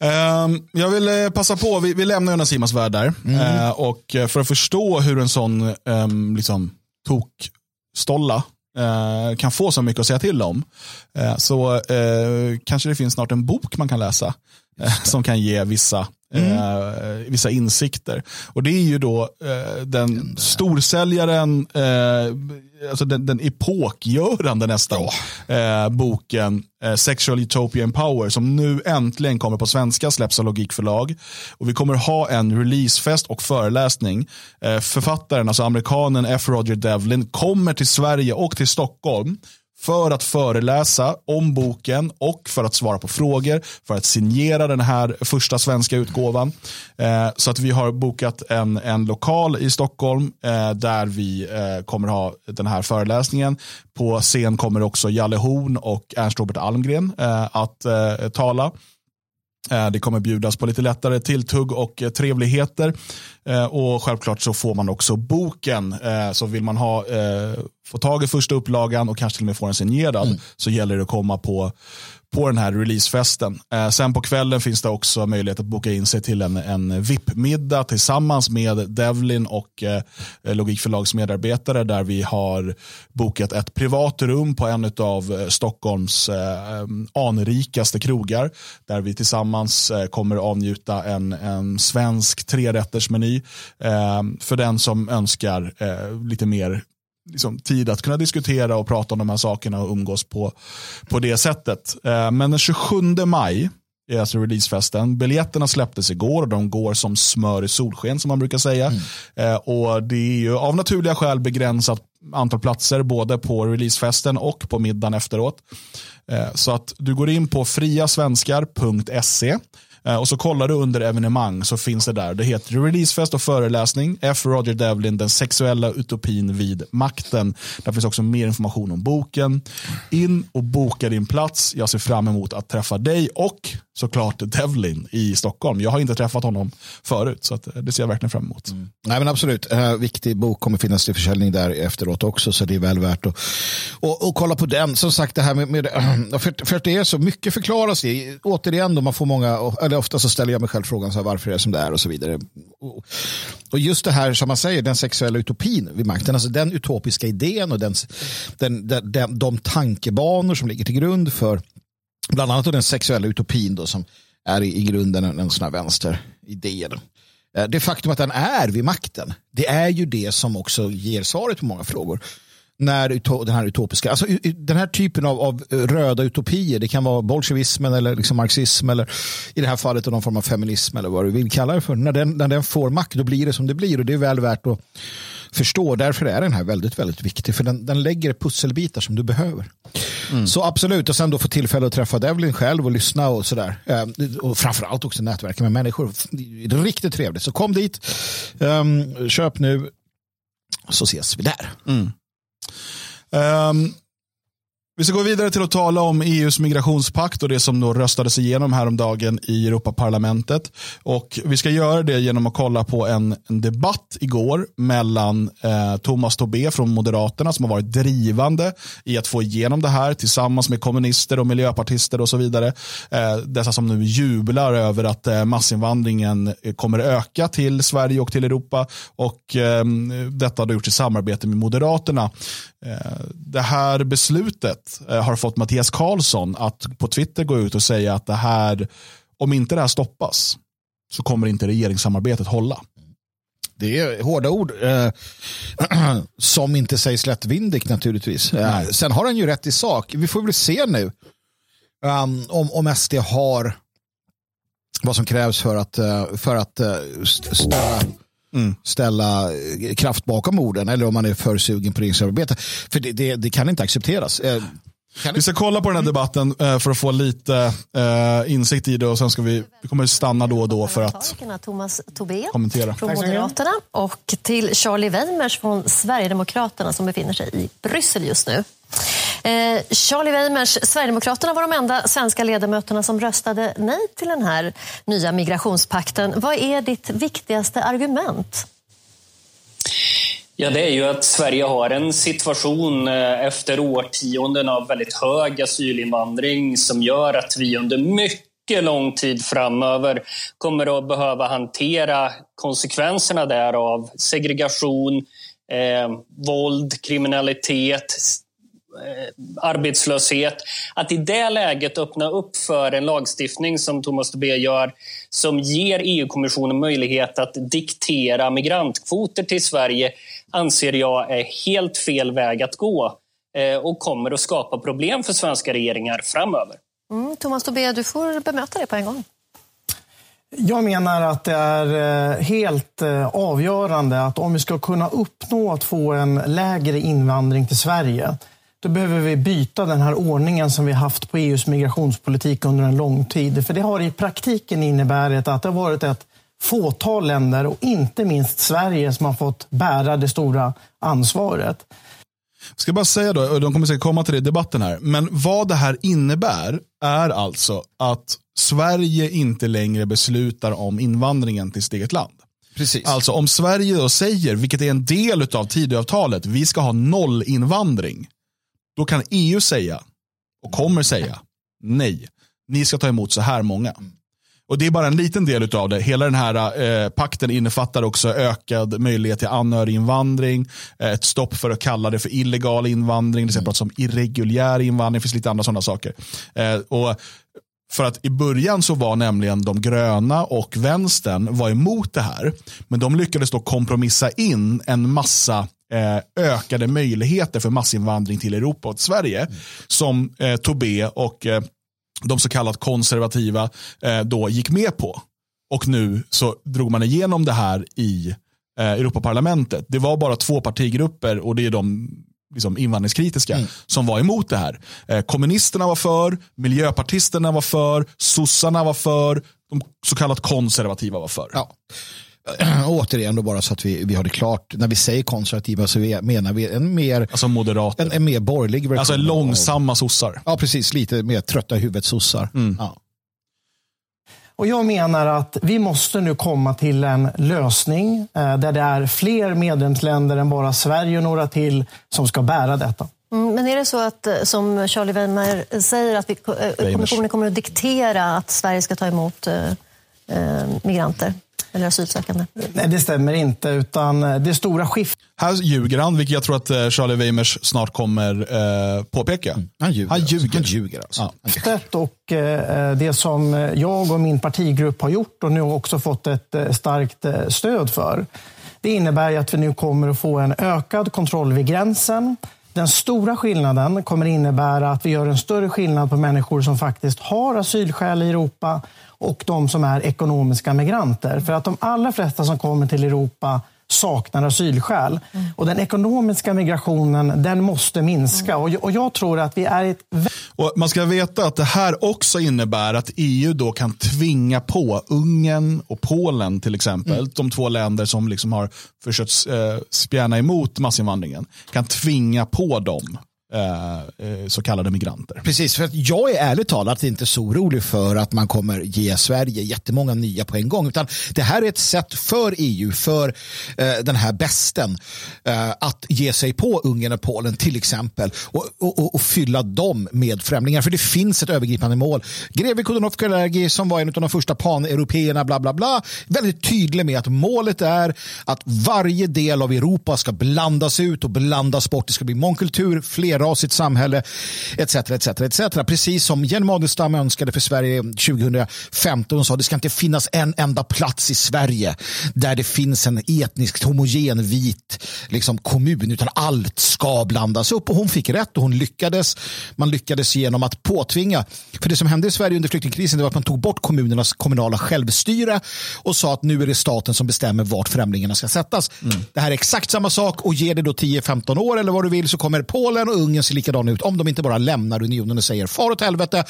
Ehm, jag vill eh, passa på, vi, vi lämnar Jonas Simas värld där. Eh, och eh, för att förstå hur en sån um, liksom, tokstolla kan få så mycket att säga till om. eh, så eh, kanske det finns snart en bok man kan läsa eh, som kan ge vissa Eh, vissa insikter. Och det är ju då eh, den storsäljaren, eh, alltså den, den epokgörande nästan, eh, boken eh, Sexual Utopia and Power som nu äntligen kommer på svenska, släpps av Logikförlag. Och vi kommer ha en releasefest och föreläsning. Eh, författaren, alltså amerikanen F. Roger Devlin, kommer till Sverige och till Stockholm för att föreläsa om boken och för att svara på frågor, för att signera den här första svenska utgåvan. Eh, så att vi har bokat en, en lokal i Stockholm eh, där vi eh, kommer ha den här föreläsningen. På scen kommer också Jalle Horn och Ernst Robert Almgren eh, att eh, tala. Eh, Det kommer bjudas på lite lättare tilltugg och eh, trevligheter. Eh, Och självklart så får man också boken. Så vill man ha, få tag i första upplagan och kanske till och med få den signerad så gäller det att komma på, på den här releasefesten. Eh, Sen på kvällen finns det också möjlighet att boka in sig till en, en VIP-middag tillsammans med Devlin och eh, Logikförlags medarbetare där vi har bokat ett privat rum på en av eh, Stockholms eh, anrikaste krogar där vi tillsammans eh, kommer avnjuta en, en svensk trerättersmeny eh, för den som önskar eh, lite mer liksom, tid att kunna diskutera och prata om de här sakerna och umgås på, på det sättet. Eh, men den 27 maj är alltså releasefesten. Biljetterna släpptes igår och de går som smör i solsken som man brukar säga. Eh, och Det är ju av naturliga skäl begränsat antal platser både på releasefesten och på middagen efteråt. Eh, så att du går in på friasvenskar.se Eh, och så kollar du under evenemang så finns det där. Det heter releasefest och föreläsning. F. Roger Devlin, den sexuella utopin vid makten. Där finns också mer information om boken. In och boka din plats. Jag ser fram emot att träffa dig och såklart Devlin i Stockholm. Jag har inte träffat honom förut så att eh, det ser jag verkligen fram emot. Mm. Nej men absolut, eh, viktig bok kommer finnas till försäljning där efteråt också så det är väl värt att och, och kolla på den. Som sagt det här med, med för, för att det är så mycket förklaras i, Återigen då man får många, eller ofta så ställer jag mig själv frågan så här, varför det är som det är och så vidare. Och, och just det här som man säger, den sexuella utopin vid makten, alltså den utopiska idén och den, den, den, den, de tankebanor som ligger till grund för bland annat den sexuella utopin då, som är i, i grunden en, en sån här vänsteridé. Då. Eh, det faktum att den är vid makten, det är ju det som också ger svaret på många frågor när den här utopiska, alltså den här typen av, av röda utopier, det kan vara bolsjevismen eller liksom marxism eller i det här fallet någon form av feminism eller vad du vill kalla det för. När den, när den får makt då blir det som det blir och det är väl värt att förstå. Därför är den här väldigt, väldigt viktig för den, den lägger pusselbitar som du behöver. Mm. Så absolut, och sen då få tillfälle att träffa Devlin själv och lyssna och sådär. Eh, och framförallt också nätverka med människor. Det är riktigt trevligt. Så kom dit, um, köp nu, så ses vi där. Mm. Um, vi ska gå vidare till att tala om EUs migrationspakt och det som då röstades igenom häromdagen i Europaparlamentet. Och vi ska göra det genom att kolla på en, en debatt igår mellan eh, Thomas Tobé från Moderaterna som har varit drivande i att få igenom det här tillsammans med kommunister och miljöpartister och så vidare. Eh, dessa som nu jublar över att eh, massinvandringen eh, kommer öka till Sverige och till Europa. Och eh, detta har gjorts i samarbete med Moderaterna. Eh, det här beslutet eh, har fått Mattias Karlsson att på Twitter gå ut och säga att det här, om inte det här stoppas så kommer inte regeringssamarbetet hålla. Det är hårda ord eh, som inte sägs lättvindigt naturligtvis. Eh, sen har han ju rätt i sak. Vi får väl se nu um, om, om SD har vad som krävs för att, uh, för att störa mm. ställa eh, kraft bakom orden eller om man är för sugen på regeringssamarbete. För det, det, det, kan inte accepteras. Eh, vi ska kolla på den här debatten eh, för att få lite insikt i det och sen ska vi, vi kommer stanna då och då för att Thomas Tobé kommentera. från Moderaterna och till Charlie Weimers från Sverigedemokraterna som befinner sig i Bryssel just nu. Eh, Charlie Weimers, Sverigedemokraterna var de enda svenska ledamöterna som röstade nej till den här nya migrationspakten. Vad är ditt viktigaste argument? Ja, det är ju att Sverige har en situation eh, efter årtionden av väldigt hög asylinvandring som gör att vi under mycket lång tid framöver kommer att behöva hantera konsekvenserna därav. Segregation, eh, våld, kriminalitet, arbetslöshet. Att i det läget öppna upp för en lagstiftning som Thomas Tobé gör som ger EU-kommissionen möjlighet att diktera migrantkvoter till Sverige anser jag är helt fel väg att gå eh, och kommer att skapa problem för svenska regeringar framöver. Mm, Thomas Tobé, du får bemöta det på en gång. Jag menar att det är eh, helt avgörande att om vi ska kunna uppnå att få en lägre invandring till Sverige då behöver vi byta den här ordningen som vi haft på EUs migrationspolitik under en lång tid. För det har i praktiken inneburit att det har varit ett fåtal länder och inte minst Sverige som har fått bära det stora ansvaret. Jag ska bara säga då, och de kommer säkert komma till det i debatten här, men vad det här innebär är alltså att Sverige inte längre beslutar om invandringen till sitt eget land. Precis. Alltså om Sverige då säger, vilket är en del av Tidöavtalet, vi ska ha noll invandring. Då kan EU säga, och kommer säga, nej, ni ska ta emot så här många. Och Det är bara en liten del av det. Hela den här eh, pakten innefattar också ökad möjlighet till anhöriginvandring, eh, ett stopp för att kalla det för illegal invandring, det ska pratas om irreguljär invandring, det finns lite andra sådana saker. Eh, och för att i början så var nämligen de gröna och vänstern var emot det här. Men de lyckades då kompromissa in en massa eh, ökade möjligheter för massinvandring till Europa och Sverige. Mm. Som eh, Tobé och eh, de så kallat konservativa eh, då gick med på. Och nu så drog man igenom det här i eh, Europaparlamentet. Det var bara två partigrupper och det är de liksom invandringskritiska mm. som var emot det här. Eh, kommunisterna var för, miljöpartisterna var för, sossarna var för, de så kallat konservativa var för. Ja. återigen då bara så att vi, vi har det klart. När vi säger konservativa så menar vi en mer, alltså. En, en mer borgerlig version. Alltså långsamma sossar. Ja, precis. Lite mer trötta i huvudet sossar. Mm. Ja. Och jag menar att vi måste nu komma till en lösning eh, där det är fler medlemsländer än bara Sverige och några till som ska bära detta. Mm, men är det så att, eh, som Charlie Weimer säger, att vi, eh, kommissionen kommer att diktera att Sverige ska ta emot eh, migranter? Eller asylsökande? Nej, det stämmer inte. utan Det stora skiftet... Här ljuger han, vilket jag tror att eh, Charlie Weimers snart kommer eh, påpeka. Mm. Han ljuger. Han ljuger. Han ljuger alltså. ja. Och eh, det som jag och min partigrupp har gjort och nu också fått ett eh, starkt eh, stöd för. Det innebär att vi nu kommer att få en ökad kontroll vid gränsen Den stora skillnaden kommer innebära att vi gör en större skillnad på människor som faktiskt har asylskäl i Europa och de som är ekonomiska migranter. För att de allra flesta som kommer till Europa saknar asylskäl. Mm. Och den ekonomiska migrationen den måste minska. Mm. Och, och jag tror att vi är ett... Och man ska veta att det här också innebär att EU då kan tvinga på Ungern och Polen till exempel, mm. de två länder som liksom har försökt eh, spjärna emot massinvandringen, kan tvinga på dem Eh, eh, så kallade migranter. Precis, för att jag är ärligt talat inte så orolig för att man kommer ge Sverige jättemånga nya på en gång. Utan det här är ett sätt för EU, för eh, den här besten, att ge sig på Ungern och Polen till exempel och, och, och, fylla dem med främlingar. För det finns ett övergripande mål. Greve Kudenov-Kalergi som var en av de första paneuropeerna, bla bla bla, väldigt tydlig med att målet är att varje del av Europa ska blandas ut och blandas bort. Det ska bli mångkultur, fler flerrasigt samhälle etc. etc, etc. Precis som Jenny Adelstam önskade för Sverige 2015 sa det ska inte finnas en enda plats i Sverige där det finns en etniskt homogen vit liksom, kommun utan allt ska blandas upp och hon fick rätt och hon lyckades. Man lyckades genom att påtvinga. För det som hände i Sverige under flyktingkrisen var att man tog bort kommunernas kommunala självstyre och sa att nu är det staten som bestämmer vart främlingarna ska sättas. Mm. Det här är exakt samma sak och ger det då 10-15 år eller vad du vill så kommer Polen och Ungern ser likadana ut om de inte bara lämnar unionen och säger far åt helvete.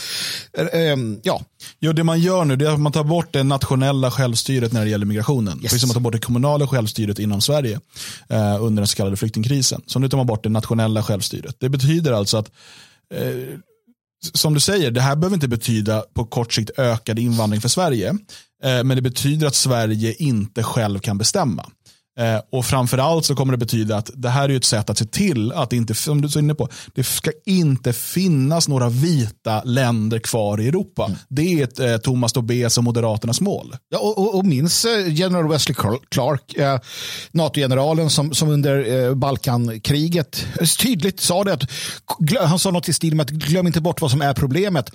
Um, ja. Jo, det man gör nu är att man tar bort det nationella självstyret när det gäller migrationen. Yes. Precis som man tar bort det kommunala självstyret inom Sverige eh, under den så kallade flyktingkrisen. Så nu tar man bort det nationella självstyret. Det betyder alltså att eh, som du säger, det här behöver inte betyda på kort sikt ökad invandring för Sverige. Eh, men det betyder att Sverige inte själv kan bestämma. Eh, och framförallt så kommer det betyda att det här är ett sätt att se till att det inte, som du är inne på, det ska inte finnas några vita länder kvar i Europa. Mm. Det är ett, eh, Thomas Tobés och Moderaternas mål. Ja, och, och, och minns eh, general Wesley Clark, eh, NATO-generalen som, som under eh, Balkankriget tydligt sa det att han sa något i stil med att glöm inte bort vad som är problemet.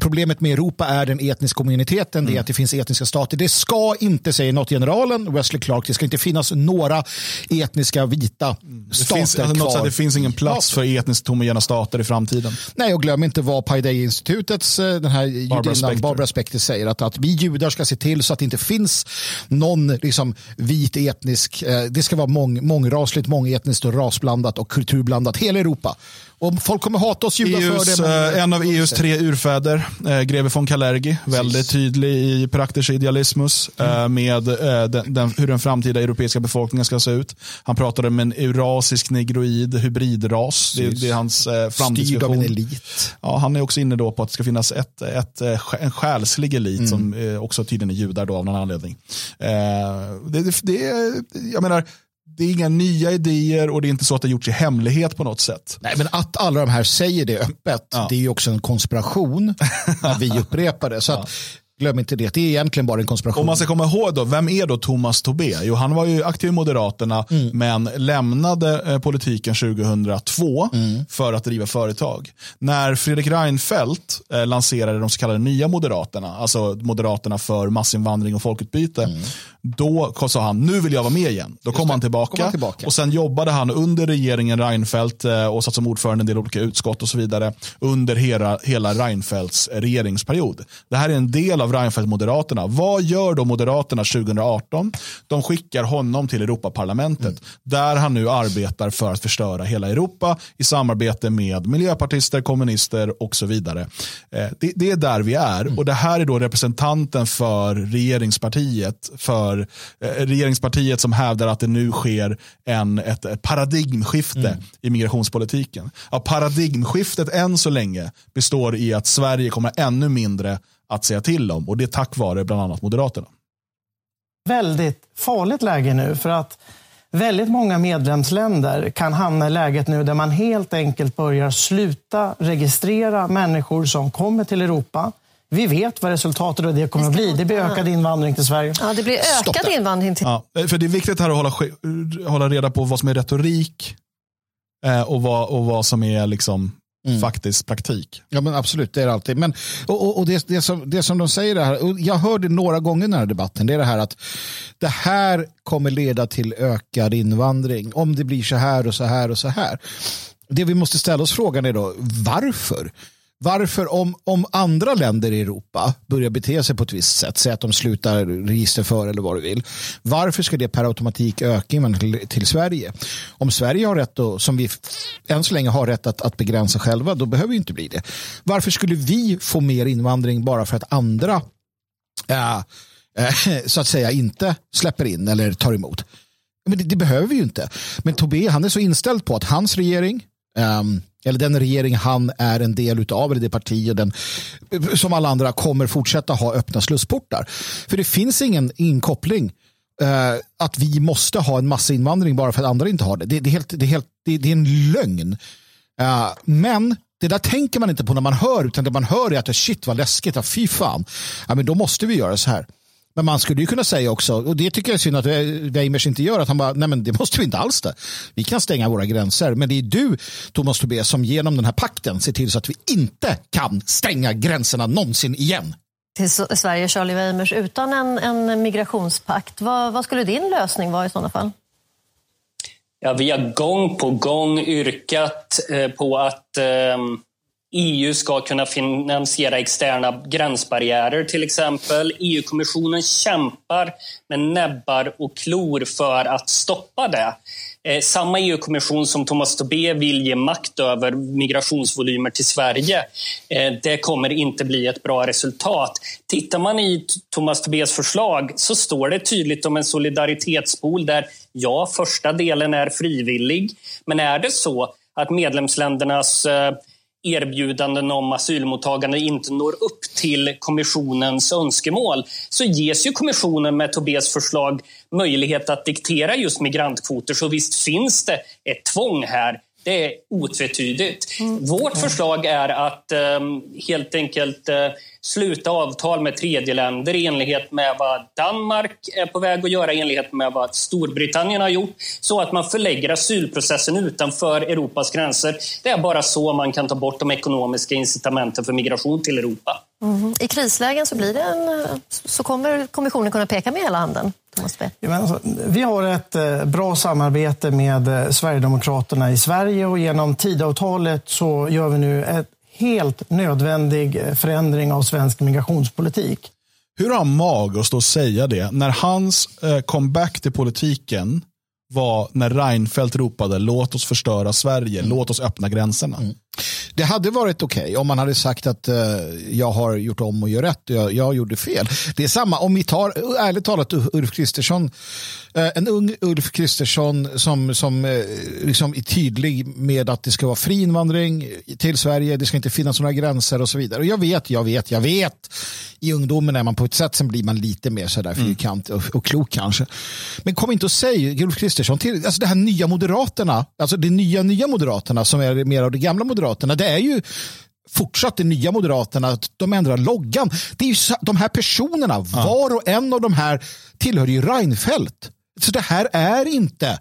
Problemet med Europa är den etniska kommuniteten, mm. det är mm. att det finns etniska stater. Det ska inte, säger NATO-generalen Wesley Clark, det ska inte finnas några etniska vita stater det finns, kvar. det finns ingen plats för etniskt homogena stater i framtiden. Nej, och glöm inte vad Paideia-institutets eh, den här Barbara judinnan Barbara Specter säger, att, att vi judar ska se till så att det inte finns någon liksom, vit etnisk, eh, det ska vara mång, mångrasligt, mångetniskt och rasblandat och kulturblandat, hela Europa. Och folk kommer hata oss judar EUs, för det. Men... Eh, en av EUs tre urfäder, eh, greve von Kalergi, väldigt tydlig i praktisk idealismus mm. eh, med eh, den, den, hur den framtida europeiska befolkningen ska se ut. Han pratade om en eurasisk negroid hybridras. Det, det, är hans eh, framtidsvision. Styrd av en elit. Ja, han är också inne då på att det ska finnas ett, ett, eh, en själslig elit mm. som eh, också tydligen är judar då av någon anledning. Eh, det, det, det, jag menar, det är inga nya idéer och det är inte så att det gjorts i hemlighet på något sätt. Nej, men att alla de här säger det öppet, ja. det är ju också en konspiration. vi upprepar det. Så att, Glöm inte det. Det är egentligen bara en konspiration. Om man ska komma ihåg då, vem är då Thomas Tobé? Jo, han var ju aktiv i Moderaterna mm. men lämnade eh, politiken 2002 mm. för att driva företag. När Fredrik Reinfeldt eh, lanserade de så kallade nya Moderaterna, alltså Moderaterna för massinvandring och folkutbyte, mm. Då sa han nu vill jag vara med igen. Då kom han, tillbaka, kom han, tillbaka, och sen jobbade han under regeringen Reinfeldt eh, och satt som ordförande i en del olika utskott och så vidare under hela, hela Reinfeldts regeringsperiod. Det här är en del av av Reinfeldt Moderaterna. Vad gör då Moderaterna 2018? De skickar honom till Europaparlamentet mm. där han nu arbetar för att förstöra hela Europa i samarbete med miljöpartister, kommunister och så vidare. Eh, det, det är där vi är mm. och det här är då representanten för regeringspartiet för eh, regeringspartiet som hävdar att det nu sker en, ett, ett paradigmskifte mm. i migrationspolitiken. Ja, paradigmskiftet än så länge består i att Sverige kommer ännu mindre att säga till om och det är tack vare bland annat Moderaterna. Väldigt farligt läge nu för att väldigt många medlemsländer kan hamna i läget nu där man helt enkelt börjar sluta registrera människor som kommer till Europa. Vi vet vad resultatet av det kommer att bli. Det blir ökad invandring till Sverige. Ja, det blir ökad invandring till... Ja, för det är viktigt här att hålla, hålla reda på vad som är retorik eh, och, vad, och vad som är liksom mm. faktisk praktik. Ja men absolut, det är det alltid. Men, och, och, och det, det, som, det som de säger det här, och jag hörde några gånger i den här debatten, det är det här att det här kommer leda till ökad invandring om det blir så här och så här och så här. det vi måste ställa oss frågan är då varför? Varför om, om andra länder i Europa börjar bete sig på ett visst sätt, säg att de slutar registerföra eller vad du vill. Varför ska det per automatik öka invandringen till, till Sverige? Om Sverige har rätt, och, som vi än så länge har rätt att, att begränsa själva, då behöver vi inte bli det. Varför skulle vi få mer invandring bara för att andra äh, äh, så att säga inte släpper in eller tar emot? Men det, det behöver vi ju inte. Men Tobé han är så inställd på att hans regering um, eller den regering han är en del av, eller det parti och den, som alla andra kommer fortsätta ha öppna slussportar. För det finns ingen inkoppling uh, att vi måste ha en massa invandring bara för att andra inte har det. Det, det är, helt, det är, helt, det, det är en lögn. Uh, men det där tänker man inte på när man hör, utan det man hör är att shit vad läskigt, ja, fy fan. Ja, men då måste vi göra så här. Men man skulle ju kunna säga också, och det tycker jag är synd att Weimers inte gör, att han bara, nej men det måste vi inte alls det. Vi kan stänga våra gränser, men det är du, Thomas Tobé, som genom den här pakten ser till så att vi inte kan stänga gränserna någonsin igen. Till Sverige, Charlie Weimers, utan en, en migrationspakt, vad, vad skulle din lösning vara i sådana fall? Ja, vi har gång på gång yrkat eh, på att eh, EU ska kunna finansiera externa gränsbarriärer till exempel. EU-kommissionen kämpar med näbbar och klor för att stoppa det. Eh, samma EU-kommission som Thomas Tobé vill ge makt över migrationsvolymer till Sverige. Eh, det kommer inte bli ett bra resultat. Tittar man i Thomas Tobés förslag så står det tydligt om en solidaritetspool där ja, första delen är frivillig. Men är det så att medlemsländernas eh, erbjudanden om asylmottagande inte når upp till kommissionens önskemål så ges ju kommissionen med Tobés förslag möjlighet att diktera just migrantkvoter. Så visst finns det ett tvång här. Det är otvetydigt. Mm. Vårt förslag är att um, helt enkelt uh, sluta avtal med tredjeländer i enlighet med vad Danmark är på väg att göra, i enlighet med vad Storbritannien har gjort, så att man förlägger asylprocessen utanför Europas gränser. Det är bara så man kan ta bort de ekonomiska incitamenten för migration till Europa. Mm. I krislägen så, blir det en, så kommer kommissionen kunna peka med hela handen? Ja, alltså, vi har ett eh, bra samarbete med eh, Sverigedemokraterna i Sverige och genom tidavtalet så gör vi nu ett helt nödvändig förändring av svensk migrationspolitik. Hur har han mag att stå och säga det när hans eh, comeback till politiken var när Reinfeldt ropade låt oss förstöra Sverige, mm. låt oss öppna gränserna. Mm. Det hade varit okej okay om man hade sagt att uh, jag har gjort om och gör rätt och jag, jag gjorde fel. Det är samma om vi tar, ärligt talat, Ulf Kristersson, uh, en ung Ulf Kristersson som, som uh, liksom är tydlig med att det ska vara fri invandring till Sverige, det ska inte finnas några gränser och så vidare. Och jag vet, jag vet, jag vet. I ungdomen är man på ett sätt, sen blir man lite mer sådär mm. fyrkant och, och klok kanske. Men kom inte och säg, Ulf Kristersson, till, alltså det här nya Moderaterna, alltså det nya nya Moderaterna som är mer av det gamla Moderaterna, det är ju fortsatt det nya Moderaterna, att de ändrar loggan. Det är ju de här personerna, ja. var och en av de här tillhör ju Reinfeldt. Så det här är inte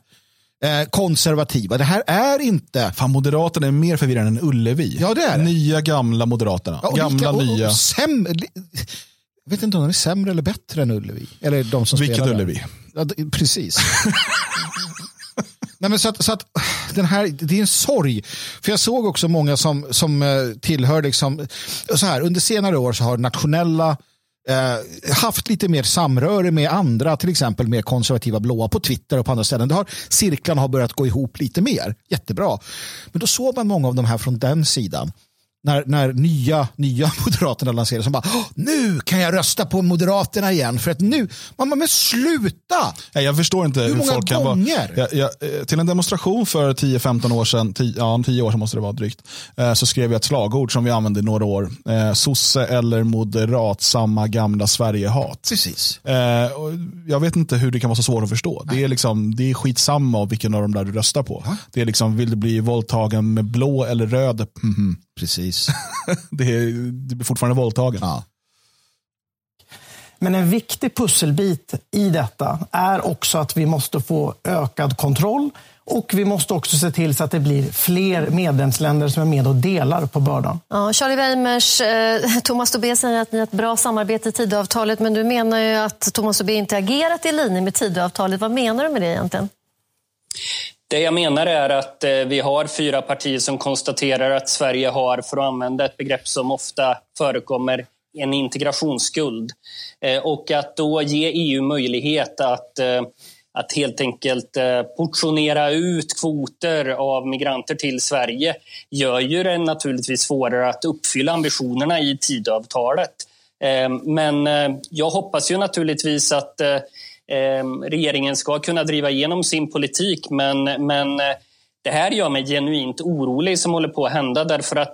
eh, konservativa. Det här är inte... Fan, Moderaterna är mer förvirrande än Ullevi. Ja, det är det. Nya, gamla Moderaterna. Ja, gamla, lika, och, nya. Och sämre, jag vet inte om de är sämre eller bättre än Ullevi. Eller de som Vilket spelar Ullevi? Ja, precis. Nej, men så att, så att, den här, det är en sorg. För jag såg också många som, som eh, tillhör, liksom, så här, under senare år så har nationella eh, haft lite mer samröre med andra, till exempel med konservativa blåa på Twitter och på andra ställen. Det har, cirklarna har börjat gå ihop lite mer. Jättebra. Men då såg man många av de här från den sidan när, när nya, nya Moderaterna lanserades. Som bara, nu kan jag rösta på Moderaterna igen. För att nu, man men sluta! Nej, jag förstår inte hur, hur många folk gånger? kan vara. Jag, jag, eh, till en demonstration för 10-15 år sedan, 10, ja, 10 år sedan måste det vara drygt, eh, så skrev jag ett slagord som vi använde i några år. Eh, sosse eller moderat, samma gamla Sverigehat. Precis. Eh, jag vet inte hur det kan vara så svårt att förstå. Det är, liksom, det är skitsamma vilken av de där du röstar på. Ja. Det är liksom, vill du bli våldtagen med blå eller röd? Mm -hmm. Precis. det, är, det blir fortfarande våldtagen. Ja. Men en viktig pusselbit i detta är också att vi måste få ökad kontroll och vi måste också se till så att det blir fler medlemsländer som är med och delar på bördan. Ja, Charlie Weimers, eh, Thomas Tobé säger att ni har ett bra samarbete i Tidöavtalet, men du menar ju att Thomas Tobé inte agerat i linje med Tidöavtalet. Vad menar du med det egentligen? Det jag menar är att eh, vi har fyra partier som konstaterar att Sverige har, för att använda ett begrepp som ofta förekommer, en integrationsskuld. Eh, och att då ge EU möjlighet att, eh, att helt enkelt portionera ut kvoter av migranter till Sverige gör ju det naturligtvis svårare att uppfylla ambitionerna i Tidöavtalet. Men jag hoppas ju naturligtvis att regeringen ska kunna driva igenom sin politik. Men, men eh, det här gör mig genuint orolig som håller på att hända därför att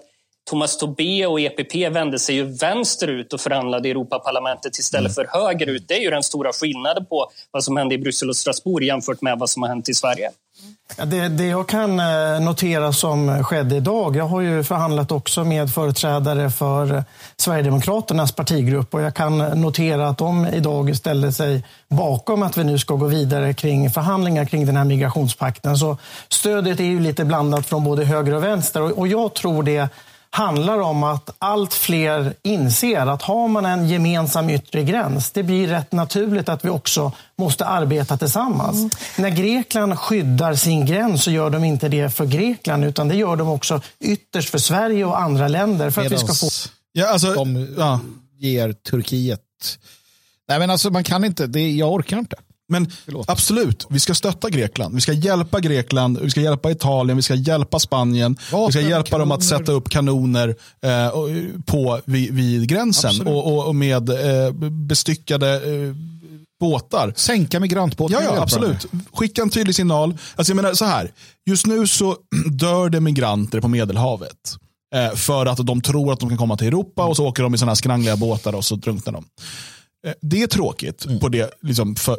Thomas Tobé och EPP vände sig ju vänsterut och förhandlade i Europaparlamentet istället mm. för högerut. Det är ju den stora skillnaden på vad som hände i Bryssel och Strasbourg jämfört med vad som har hänt i Sverige. Det, det jag kan eh, notera som skedde idag, jag har ju förhandlat också med företrädare för Sverigedemokraternas partigrupp och jag kan notera att de idag ställer sig bakom att vi nu ska gå vidare kring förhandlingar kring den här migrationspakten. Så stödet är ju lite blandat från både höger och vänster och jag tror det handlar om att allt fler inser att har man en gemensam yttre gräns, det blir rätt naturligt att vi också måste arbeta tillsammans. Mm. När Grekland skyddar sin gräns så gör de inte det för Grekland utan det gör de också ytterst för Sverige och andra länder. För Medans att vi ska få... ja, alltså, de ja. ger Turkiet... Nej men alltså man kan inte, det, jag orkar inte. Men absolut, vi ska stötta Grekland. Vi ska hjälpa Grekland, vi ska hjälpa Italien, vi ska hjälpa Spanien. Vapen, vi ska hjälpa kanoner. dem att sätta upp kanoner eh, på, vid, vid gränsen och, och, och, med eh, bestyckade eh, båtar. Sänka migrantbåtar. Ja, ja absolut. Skicka en tydlig signal. Alltså, jag menar så här, just nu så dör det migranter på Medelhavet. Eh, för att de tror att de kan komma till Europa och så åker de i sådana skrangliga båtar och så drunknar de. Eh, det är tråkigt mm. på det, liksom för,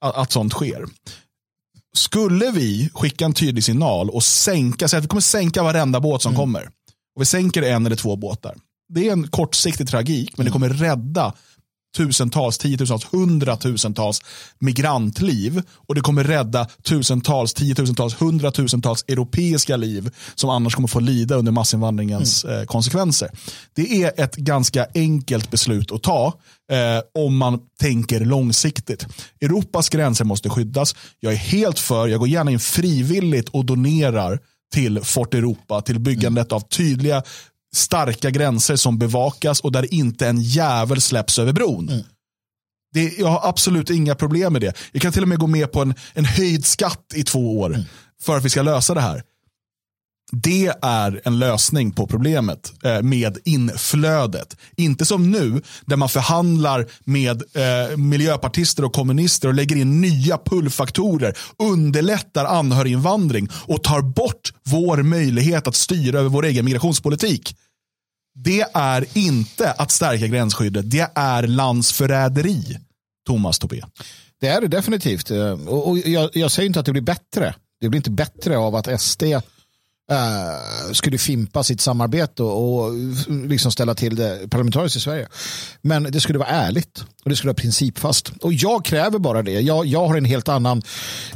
att sånt sker. Skulle vi skicka en tydlig signal och sänka, så att vi kommer sänka varenda båt som mm. kommer. Och vi sänker en eller två båtar. Det är en kortsiktig tragik, men det kommer rädda tusentals, tiotusentals, hundratusentals migrantliv och det kommer rädda tusentals, tiotusentals, hundratusentals europeiska liv som annars kommer få lida under massinvandringens mm. eh, konsekvenser. Det är ett ganska enkelt beslut att ta eh, om man tänker långsiktigt. Europas gränser måste skyddas. Jag är helt för, jag går gärna in frivilligt och donerar till Fort Europa, till byggandet mm. av tydliga starka gränser som bevakas och där inte en jävel släpps över bron. Mm. Det, jag har absolut inga problem med det. Jag kan till och med gå med på en, en höjd skatt i två år mm. för att vi ska lösa det här. Det är en lösning på problemet eh, med inflödet. Inte som nu där man förhandlar med eh, miljöpartister och kommunister och lägger in nya pullfaktorer, underlättar anhöriginvandring och tar bort vår möjlighet att styra över vår egen migrationspolitik. Det är inte att stärka gränsskyddet, det är landsförräderi. Thomas Tobé. Det är det definitivt. Eh, och jag, jag säger inte att det blir bättre. Det blir inte bättre av att SD Uh, skulle fimpa sitt samarbete och, och liksom ställa till det parlamentariskt i Sverige. Men det skulle vara ärligt och det skulle vara principfast. Och jag kräver bara det. Jag, jag har en helt annan,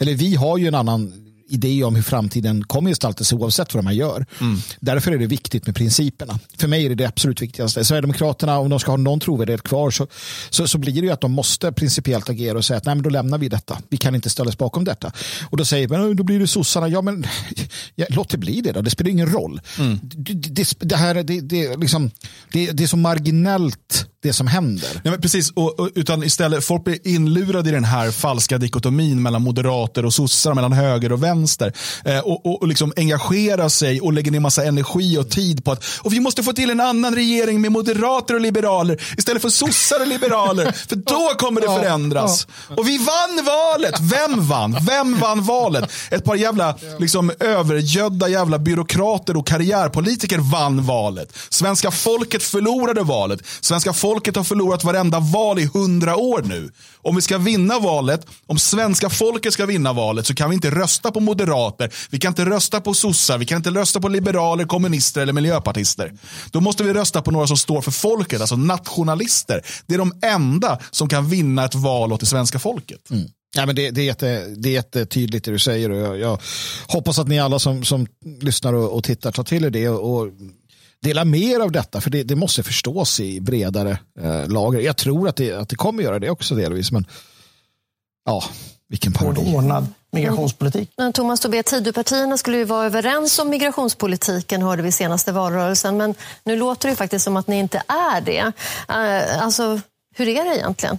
eller vi har ju en annan idé om hur framtiden kommer gestalta sig oavsett vad man gör. Mm. Därför är det viktigt med principerna. För mig är det det absolut viktigaste. Sverigedemokraterna, om de ska ha någon trovärdighet kvar så, så, så blir det ju att de måste principiellt agera och säga att nej, men då lämnar vi detta. Vi kan inte ställa oss bakom detta. Och då säger man, då blir det sossarna. Ja, men ja, låt det bli det då. Det spelar ingen roll. Mm. Det, det, det, här, det, det, liksom, det, det är så marginellt det som händer. Nej, precis, och, och, utan istället, folk blir inlurade i den här falska dikotomin mellan moderater och sossar, mellan höger och vänster. Eh, och, och, och liksom engagera sig och lägga ner massa energi och tid på att och vi måste få till en annan regering med moderater och liberaler istället för sossar och liberaler. för då kommer det förändras. Och vi vann valet. Vem vann? Vem vann valet? Ett par jävla liksom, övergödda jävla byråkrater och karriärpolitiker vann valet. Svenska folket förlorade valet. Svenska folket folket har förlorat varenda val i hundra år nu. Om vi ska vinna valet, om svenska folket ska vinna valet så kan vi inte rösta på moderater, vi kan inte rösta på sossar, vi kan inte rösta på liberaler, kommunister eller miljöpartister. Då måste vi rösta på några som står för folket, alltså nationalister. Det är de enda som kan vinna ett val åt det svenska folket. Mm. Ja, men det, det, är jätte, det är jättetydligt det du säger och jag, jag hoppas att ni alla som, som lyssnar och, och tittar tar till er det och, och dela mer av detta för det, det måste förstås i bredare eh, lager. Jag tror att det, att det kommer göra det också delvis men ja, vilken parodi. Ordnad, migrationspolitik. Men Thomas Tobé, Tidöpartierna skulle ju vara överens om migrationspolitiken hörde vi senaste valrörelsen. Men nu låter det faktiskt som att ni inte är det. Eh, alltså, hur är det egentligen?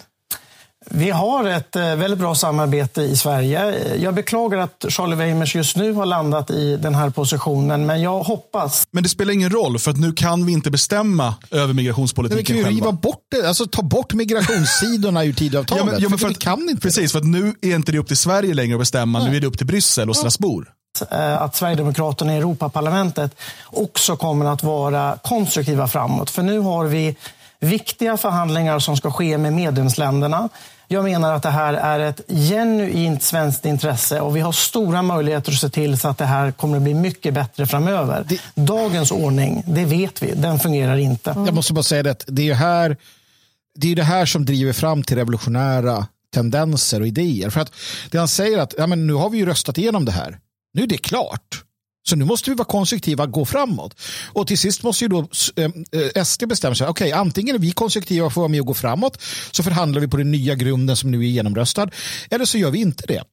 Vi har ett eh, väldigt bra samarbete i Sverige. Jag beklagar att Charlie Weimers just nu har landat i den här positionen, men jag hoppas. Men det spelar ingen roll, för att nu kan vi inte bestämma över migrationspolitiken vi kan ju själva. riva bort det, alltså ta bort migrationssidorna ur Tidöavtalet. Ja, men, ja, men för för vi att, kan inte Precis, för att nu är inte det upp till Sverige längre att bestämma, nu är det upp till Bryssel och Strasbourg. eh, att Sverigedemokraterna i Europaparlamentet också kommer att vara konstruktiva framåt. För nu har vi viktiga förhandlingar som ska ske med medlemsländerna. Jag menar att det här är ett genuint svenskt intresse och vi har stora möjligheter att se till så att det här kommer att bli mycket bättre framöver. Dagens ordning, det vet vi, den fungerar inte. Jag måste bara säga det, det är ju här, det, är det här som driver fram till revolutionära tendenser och idéer. För att det han säger att ja, men nu har vi ju röstat igenom det här. Nu är det klart. Så nu måste vi vara konstruktiva och gå framåt. Och till sist måste ju då eh, eh SD bestämma sig. Okej, okay, antingen är vi konstruktiva och får vara med och gå framåt. Så förhandlar vi på den nya grunden som nu är genomröstad. Eller så gör vi inte det.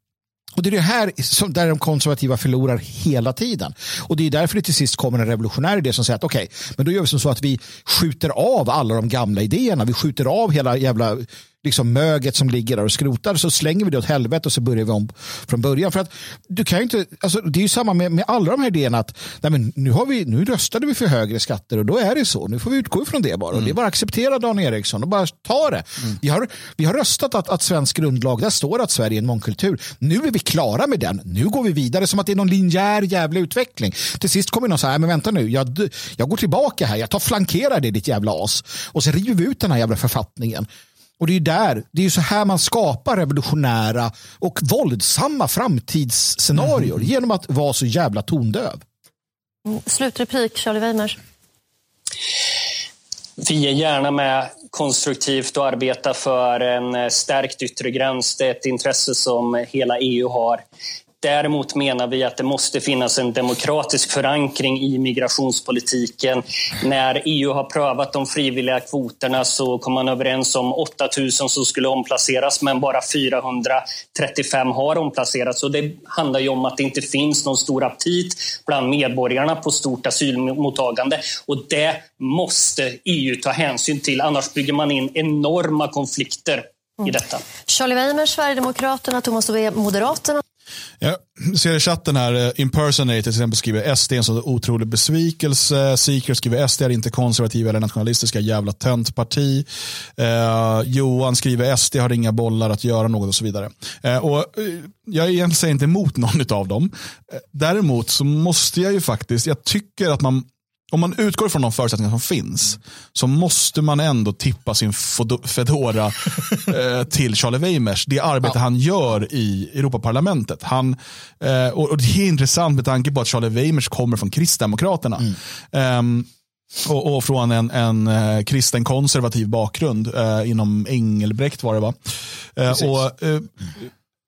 Och det är det här som, där de konservativa förlorar hela tiden. Och det är därför det till sist kommer en revolutionär idé som säger att okej, okay, men då gör vi som så att vi skjuter av alla de gamla idéerna. Vi skjuter av hela jävla liksom möget som ligger där och skrotar så slänger vi det åt helvete och så börjar vi om från början. För att du kan inte, alltså, det är ju samma med, med alla de här idéerna att nej men nu, har vi, nu röstade vi för högre skatter och då är det så. Nu får vi utgå ifrån det bara. Mm. Och det är bara att acceptera Dan Eriksson och bara ta det. Mm. Vi, har, vi har röstat att, att svensk grundlag, där står att Sverige är en mångkultur. Nu är vi klara med den. Nu går vi vidare som att det är någon linjär jävla utveckling. Till sist kommer någon säga, men vänta nu, jag, jag går tillbaka här, jag tar flankerar det ditt jävla as. Och så river vi ut den här jävla författningen. Och det är där, det är så här man skapar revolutionära och våldsamma framtidsscenarier mm. genom att vara så jävla tondöv. Slutreplik, Charlie Weimers. Vi är gärna med konstruktivt och arbetar för en stärkt yttre gräns. Det är ett intresse som hela EU har. Däremot menar vi att det måste finnas en demokratisk förankring i migrationspolitiken. När EU har prövat de frivilliga kvoterna så kom man överens om 8 000 som skulle omplaceras men bara 435 har omplacerats. Och det handlar ju om att det inte finns någon stor aptit bland medborgarna på stort asylmottagande. Och det måste EU ta hänsyn till, annars bygger man in enorma konflikter i detta. Charlie Weimer, Sverigedemokraterna, Thomas Ove, Moderaterna. Jag ser i chatten här, eh, Impersonator till exempel skriver SD är en så otrolig besvikelse. Seeker skriver SD är inte konservativa eller nationalistiska jävla töntparti. Eh, Johan skriver SD har inga bollar att göra något och så vidare. Eh, och, eh, jag är egentligen inte emot någon av dem. Eh, däremot så måste jag ju faktiskt, jag tycker att man om man utgår från de förutsättningar som finns så måste man ändå tippa sin Fedora eh, till Charlie Weimers. Det arbete ja. han gör i Europaparlamentet. Han, eh, och, och, Det är intressant med tanke på att Charlie Weimers kommer från Kristdemokraterna. Mm. Um, och, och, från en, en eh, kristen konservativ bakgrund inom Engelbrekt var det va? Och,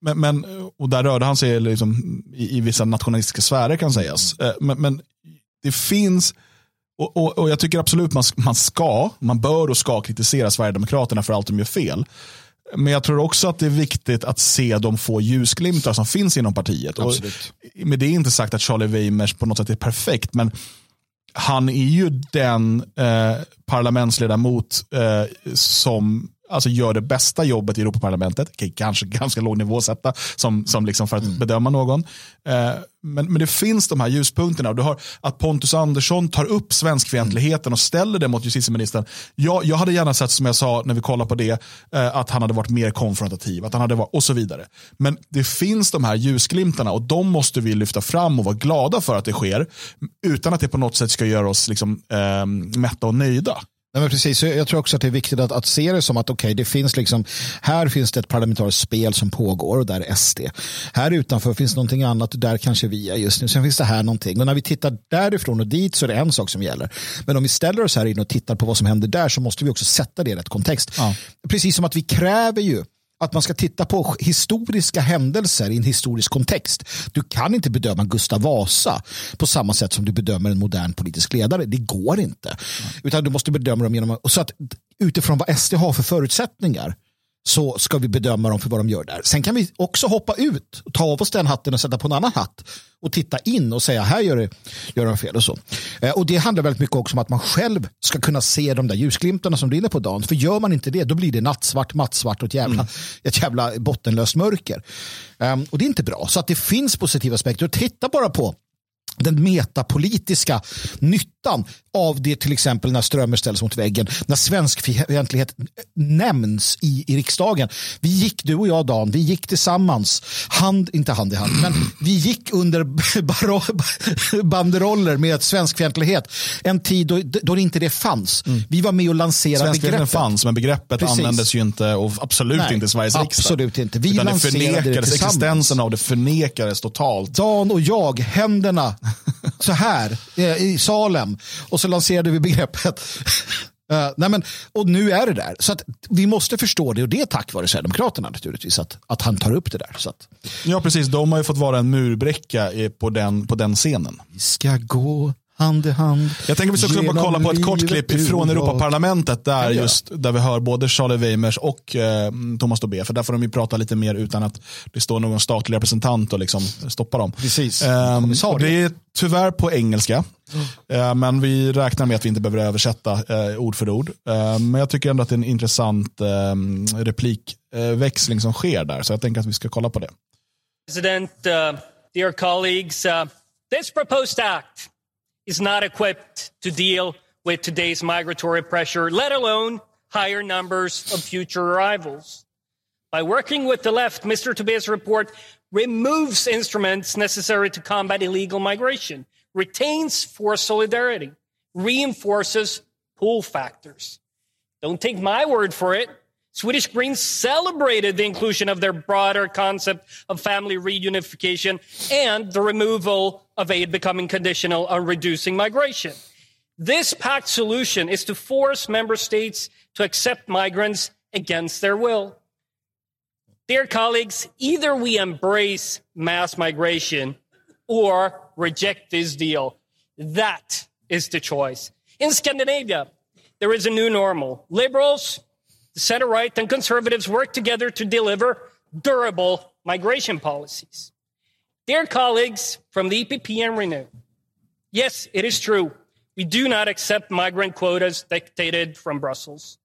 men, men, och där rörde han sig liksom i, i vissa nationalistiska sfärer kan sägas. Men, men det finns och, och, och, jag tycker absolut man, man ska, man bör och ska kritisera Sverigedemokraterna för allt de gör fel. Men jag tror också att det är viktigt att se de få ljusglimtar som finns inom partiet. Och med det är inte sagt att Charlie Weimers på något sätt är perfekt, men han är ju den eh, parlamentsledamot eh, som alltså gör det bästa jobbet i Europaparlamentet. Okay, kanske ganska låg nivå sätta som, som liksom för att mm. bedöma någon. Eh, men, men det finns de här ljuspunkterna. Och du har att Pontus Andersson tar upp svenskfientligheten mm. och ställer det mot justitieministern. Jag, jag hade gärna sett, som jag sa när vi kollade på det, eh, att han hade varit mer konfrontativ. Att han hade varit, och så vidare. Men det finns de här ljusglimtarna och de måste vi lyfta fram och vara glada för att det sker. Utan att det på något sätt ska göra oss liksom, eh, mätta och nöjda. Nej, men precis. Jag tror också att det är viktigt att, att se det som att okay, det finns liksom, här finns det ett parlamentariskt spel som pågår och där är SD. Här utanför finns någonting annat och där kanske vi är just nu. Sen finns det här någonting. Och när vi tittar därifrån och dit så är det en sak som gäller. Men om vi ställer oss här inne och tittar på vad som händer där så måste vi också sätta det i rätt kontext. Ja. Precis som att vi kräver ju att man ska titta på historiska händelser i en historisk kontext. Du kan inte bedöma Gustav Vasa på samma sätt som du bedömer en modern politisk ledare. Det går inte. Mm. Utan du måste bedöma dem genom så att utifrån vad SD har för förutsättningar så ska vi bedöma dem för vad de gör där. Sen kan vi också hoppa ut, ta av oss den hatten och sätta på en annan hatt och titta in och säga här gör, det, gör de fel och så. Eh, och det handlar väldigt mycket också om att man själv ska kunna se de där ljusglimtarna som brinner på dagen. För gör man inte det, då blir det nattsvart, mattsvart och ett jävla, mm. ett jävla bottenlöst mörker. Um, och det är inte bra. Så att det finns positiva aspekter. Och titta bara på den metapolitiska nyttan av det till exempel när Strömmer ställs mot väggen, när svenskfientlighet nämns i, i riksdagen. Vi gick, du och jag Dan, vi gick tillsammans, hand, inte hand i hand, men vi gick under banderoller med svenskfientlighet en tid då, då inte det fanns. Mm. Vi var med och lanserade begreppet. fanns, men begreppet Precis. användes ju inte och absolut Nej, inte i Sveriges riksdag. Absolut inte. Vi Utan lanserade det förnekades, existensen av det förnekades totalt. Dan och jag, händerna så här eh, i Salem och så lanserade vi begreppet. Uh, nej men, och nu är det där. Så att vi måste förstå det och det är tack vare Sverigedemokraterna naturligtvis att, att han tar upp det där. Så att, ja precis, de har ju fått vara en murbräcka på den, på den scenen. Vi ska gå hand i hand. Jag tänker att vi ska också bara kolla på ett kort klipp från Europaparlamentet där, just, där vi hör både Charlie Weimers och eh, Thomas Dobé. För där får de ju prata lite mer utan att det står någon statlig representant och liksom stoppa dem. Precis. Um, det är tyvärr på engelska. Mm. Uh, men vi räknar med att vi inte behöver översätta uh, ord för ord. Uh, men jag tycker ändå att det är en intressant replikväxling som sker där. Så jag tänker att vi ska kolla på det. President, uh, dear colleagues, uh, this proposed act is not equipped to deal with today's migratory pressure, let alone higher numbers of future arrivals. By working with the left, Mr. Tobias' report removes instruments necessary to combat illegal migration, retains forced solidarity, reinforces pull factors. Don't take my word for it. Swedish Greens celebrated the inclusion of their broader concept of family reunification and the removal of aid becoming conditional on reducing migration. This pact solution is to force member states to accept migrants against their will. Dear colleagues, either we embrace mass migration or reject this deal. That is the choice. In Scandinavia, there is a new normal. Liberals, the center right and conservatives work together to deliver durable migration policies. Dear colleagues from the EPP and Renew, yes, it is true. We do not accept migrant quotas dictated from Brussels.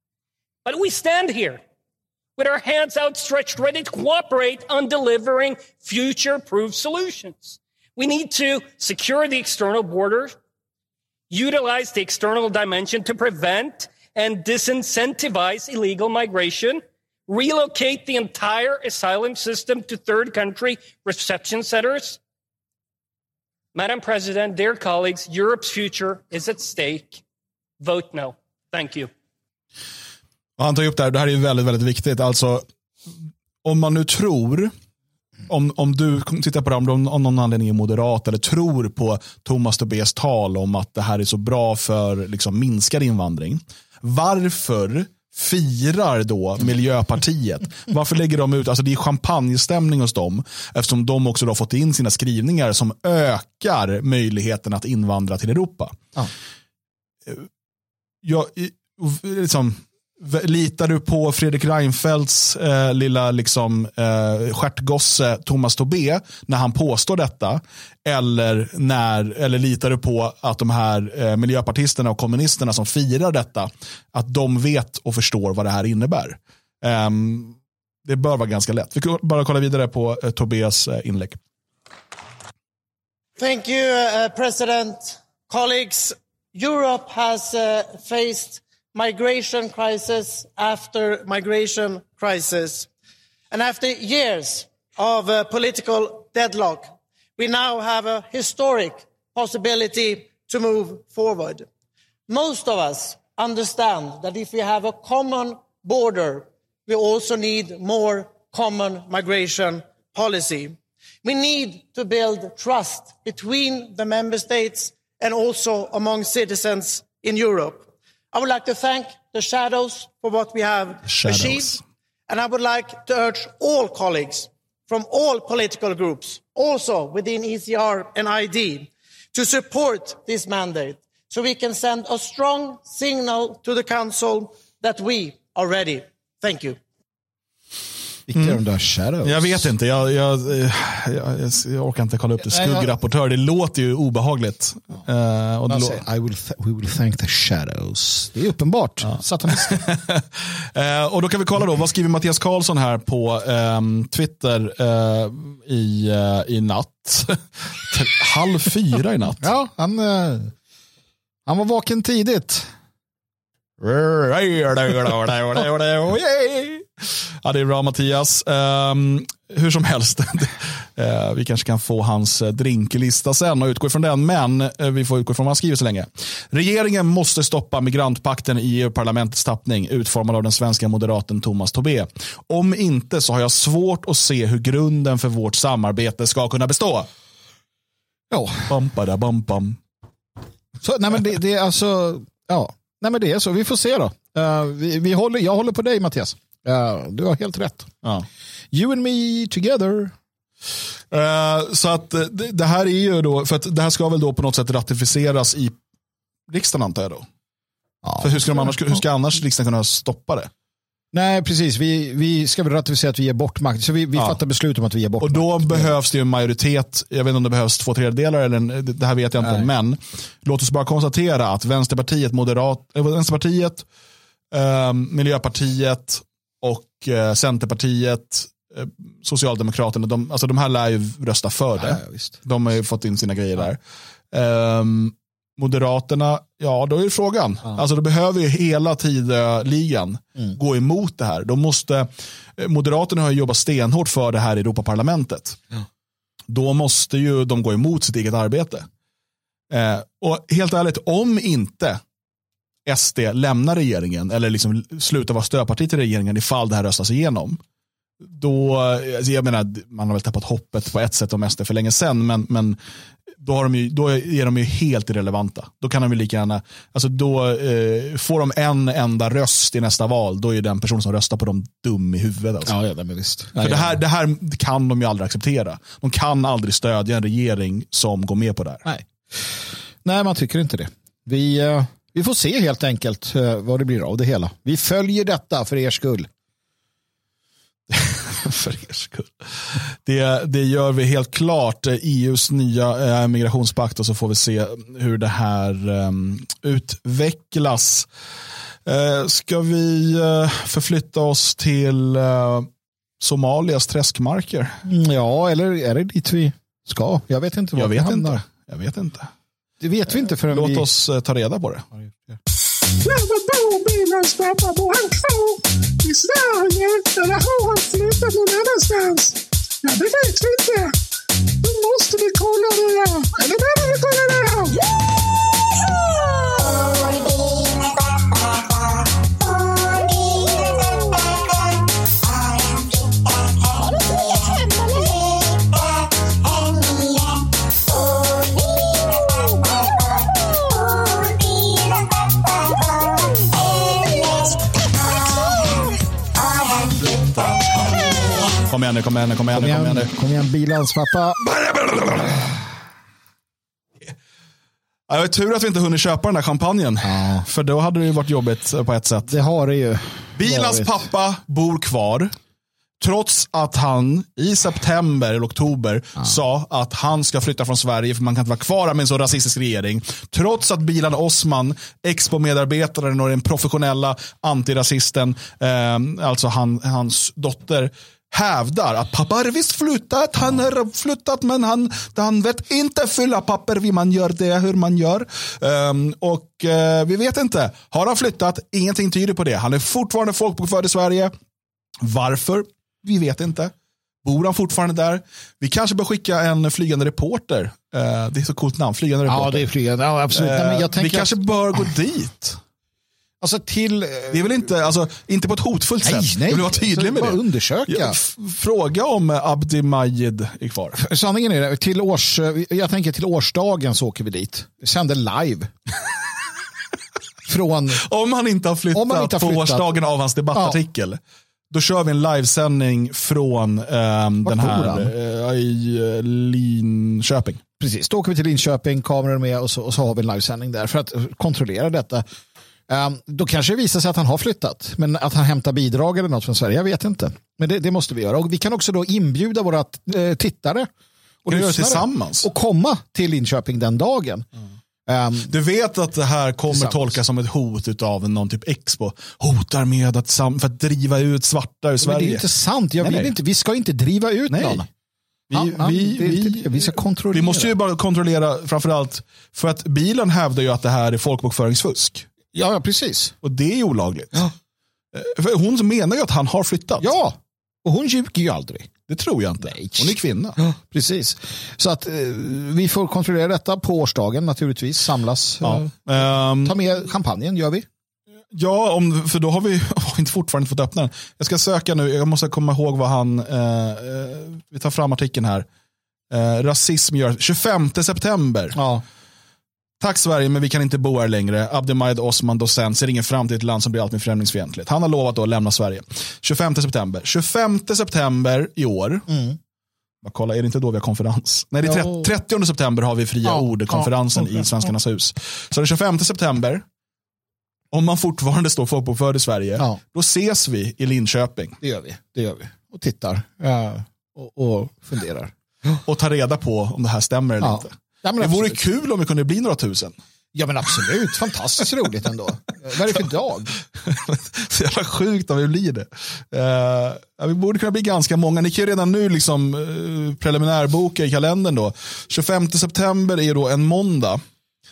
But we stand here with our hands outstretched, ready to cooperate on delivering future proof solutions. We need to secure the external border, utilize the external dimension to prevent and disincentivize illegal migration, relocate the entire asylum system to third country reception centers. Madam President, dear colleagues, Europe's future is at stake. Vote no. Thank you. Han tar upp det här, det här är ju väldigt, väldigt viktigt. Alltså, om man nu tror, om, om du tittar på det, om du av någon anledning är moderat eller tror på Thomas Tobés tal om att det här är så bra för liksom, minskad invandring, varför firar då Miljöpartiet? Varför lägger de ut, alltså det är champagnestämning hos dem eftersom de också har fått in sina skrivningar som ökar möjligheten att invandra till Europa. Ja. Jag, liksom, Litar du på Fredrik Reinfeldts eh, lilla liksom, eh, stjärtgosse Thomas Tobé när han påstår detta? Eller, när, eller litar du på att de här eh, miljöpartisterna och kommunisterna som firar detta, att de vet och förstår vad det här innebär? Eh, det bör vara ganska lätt. Vi kan bara kolla vidare på eh, Tobés eh, inlägg. Thank you, uh, President. Colleagues, Europe has uh, faced migration crisis after migration crisis. And after years of uh, political deadlock, we now have a historic possibility to move forward. Most of us understand that if we have a common border, we also need more common migration policy. We need to build trust between the member states and also among citizens in Europe. I would like to thank the shadows for what we have shadows. achieved. And I would like to urge all colleagues from all political groups, also within ECR and ID, to support this mandate so we can send a strong signal to the Council that we are ready. Thank you. Vilka är de där shadows? Jag vet inte, jag, jag, eh, jag, jag, orkar inte kolla upp det. Skuggrapportör, det låter ju obehagligt. Eh, och det Man lå- säger, I will we will thank the shadows. Det är uppenbart. Satanister. Eh, och då kan vi kolla då, vad skriver Mattias Karlsson här på ehm, Twitter eh, i, eh, i natt? Halv fyra i natt. ja, han, eh, han var vaken tidigt. Ja, det är bra Mattias. Ehm, hur som helst, eh, vi kanske kan få hans eh, drinklista sen och utgå ifrån den, men eh, vi får utgå ifrån vad han skriver så länge. Regeringen måste stoppa migrantpakten i EU-parlamentets tappning, utformad av den svenska moderaten Thomas Tobé. Om inte så har jag svårt att se hur grunden för vårt samarbete ska kunna bestå. Ja, Bam, bada, bam, bam. så, nej, men det, det är alltså, ja, nej, men det är så. Vi får se då. Eh, vi, vi håller, jag håller på dig Mattias. Eh, du har helt rätt. Ja. You and me together. Eh, så att eh, det, det här är ju då, för att det här ska väl då på något sätt ratificeras i riksdagen antar jag då. Ja. För hur ska, de annars, hur ska annars riksdagen kunna stoppa det? Nej, precis. Vi, vi ska väl ratificera att vi ger bort makt. Så vi, vi Ja. fattar beslut om att vi ger bort Och då makt. behövs det ju en majoritet, jag vet inte om det behövs två tredjedelar, eller en, det- här vet jag inte, Nej. men låt oss bara konstatera att Vänsterpartiet, Moderat, äh, Vänsterpartiet eh, Miljöpartiet Centerpartiet, eh, Socialdemokraterna, de, alltså de här lär ju rösta för det. Ja, ja. De har ju fått in sina grejer där. Ehm, Moderaterna, ja då är frågan. Alltså då behöver ju hela Tidöligan Mm. gå emot det här. De måste, eh, Moderaterna har ju jobbat stenhårt för det här i Europaparlamentet. Då måste ju de gå emot sitt eget arbete. Eh, och helt ärligt, om inte SD lämnar regeringen eller liksom slutar vara stödparti till regeringen ifall det här röstas igenom. Då, alltså jag menar, man har väl tappat hoppet på ett sätt om SD för länge sedan, men, men då, har de ju, då är de ju helt irrelevanta. Då kan de ju lika gärna, alltså då eh, får de en enda röst i nästa val, då är den person som röstar på dem dum i huvudet. Alltså. Ja, ja, nej, men visst. För det, här, det här kan de ju aldrig acceptera. De kan aldrig stödja en regering som går med på det här. Nej. Nej, man tycker inte det. Vi, eh, vi får se helt enkelt eh, vad det blir av det hela. Vi följer detta för er skull. för er skull. Det, det gör vi helt klart. EUs nya eh, migrationspakt och så får vi se hur det här eh, utvecklas. Eh, ska vi förflytta oss till Somalias träskmarker? Mm, Ja, eller är det dit vi ska? Jag vet inte. var Jag vi vet hamnar. inte. Jag vet inte. Det vet vi inte förrän Låt vi... oss eh, ta reda på det. Varför bor Bilans pappa? Bor han kvar i Sverige eller har han flyttat någon annanstans? Ja, det vet vi inte. Då måste vi kolla det. Eller behöver vi kolla det här? Kom igen nu, kom igen nu, kom igen nu. Kom igen nu. kom igen bilans pappa. Ja, det var tur att vi inte hunnit köpa den där champagnen. Ja. För då hade det ju varit jobbigt på ett sätt. Det har det ju. Bilans varit. pappa bor kvar. Trots att han i september eller oktober sa att han ska flytta från Sverige för man kan inte vara kvar med en så rasistisk regering. Trots att Bilan Osman, Expo-medarbetaren och den professionella antirasisten, eh, alltså han, hans dotter, hävdar att pappa har visst flyttat, han har flyttat men han, han vet inte fylla papper hur man gör det, hur man gör. Ehm, och eh, vi vet inte, har han flyttat? Ingenting tyder på det. Han är fortfarande folkbokförd i Sverige. Varför? Vi vet inte. Bor han fortfarande där? Vi kanske bör skicka en flygande reporter. Eh, det är så coolt namn, flygande reporter. Ja, det är flygande. Ja, absolut. Nej, men Eh, vi kanske bör gå dit. Alltså till... eh, Det är väl inte, alltså, inte på ett hotfullt Nej, sätt. nej. Jag vill vara tydlig med det. undersöka. Ja, Fråga om eh, Abdi Majid är kvar. Sanningen är det, till års, jag tänker till årsdagen så åker vi dit. Sänder live. Från, Om han inte har flyttat, Om han inte har på flyttat. årsdagen av hans debattartikel. Då kör vi en livesändning från Vart den här eh, i eh, Linköping. precis, då åker vi till Linköping, kameror med och så, och så har vi en livesändning där för att kontrollera detta. Um, då kanske det visar sig att han har flyttat. Men att han hämtar bidrag eller något från Sverige, jag vet inte. Men det, det måste vi göra. Och vi kan också då inbjuda våra eh, tittare och lyssnare tillsammans? och komma till Linköping den dagen. Ehm, Du vet att det här kommer tolkas som ett hot av någon typ Expo. Hotar med att, för att driva ut svarta ur men det är Sverige. inte sant. Jag Nej, vill nej. Inte, vi ska inte driva ut Nej. någon. Vi, Ja, ja, vi, vi ska kontrollera. vi måste ju bara kontrollera framförallt för att bilen hävdar ju att det här är folkbokföringsfusk. Ja, ja, precis. Och det är olagligt. Ja. Eh, För hon menar ju att han har flyttat. Ja, och hon ljuger ju aldrig. Det tror jag inte. Nej. Hon är kvinna. Ja, precis. Så att eh, vi får kontrollera detta på årsdagen naturligtvis. Samlas. Ja. Eh, ta med champagnen gör vi. Ja, om, för då har vi har inte fortfarande fått öppna den. Jag ska söka nu, jag måste komma ihåg vad han, eh, eh, vi tar fram artikeln här. Eh, rasism gör, 25 september. Ja. Tack Sverige, men vi kan inte bo här längre. Abdelmajed Osman, docent, ser ingen framtid i ett land som blir allt mer främlingsfientligt. Han har lovat då att lämna Sverige. 25 september. 25 september i år. Bara kolla, är det inte då vi har konferens? Nej, det är Jo. 30, 30 september har vi fria Ja, ord-konferensen ja, okej. i Svenskarnas hus. Så den 25 september, om man fortfarande står folkbokförd i Sverige, Ja. då ses vi i Linköping Det gör vi. Det gör vi. Och tittar. Ja. Och, och funderar. och tar reda på om det här stämmer eller Ja. inte. Ja, Det vore kul om vi kunde bli några tusen. Ja men absolut. Fantastiskt roligt ändå. Vad är det för dag? Så jävla sjukt om vi blir det. Ja, vi borde kunna bli ganska många. Ni kan ju redan nu liksom, uh, preliminärboka i kalendern. då. 25 september är då en måndag.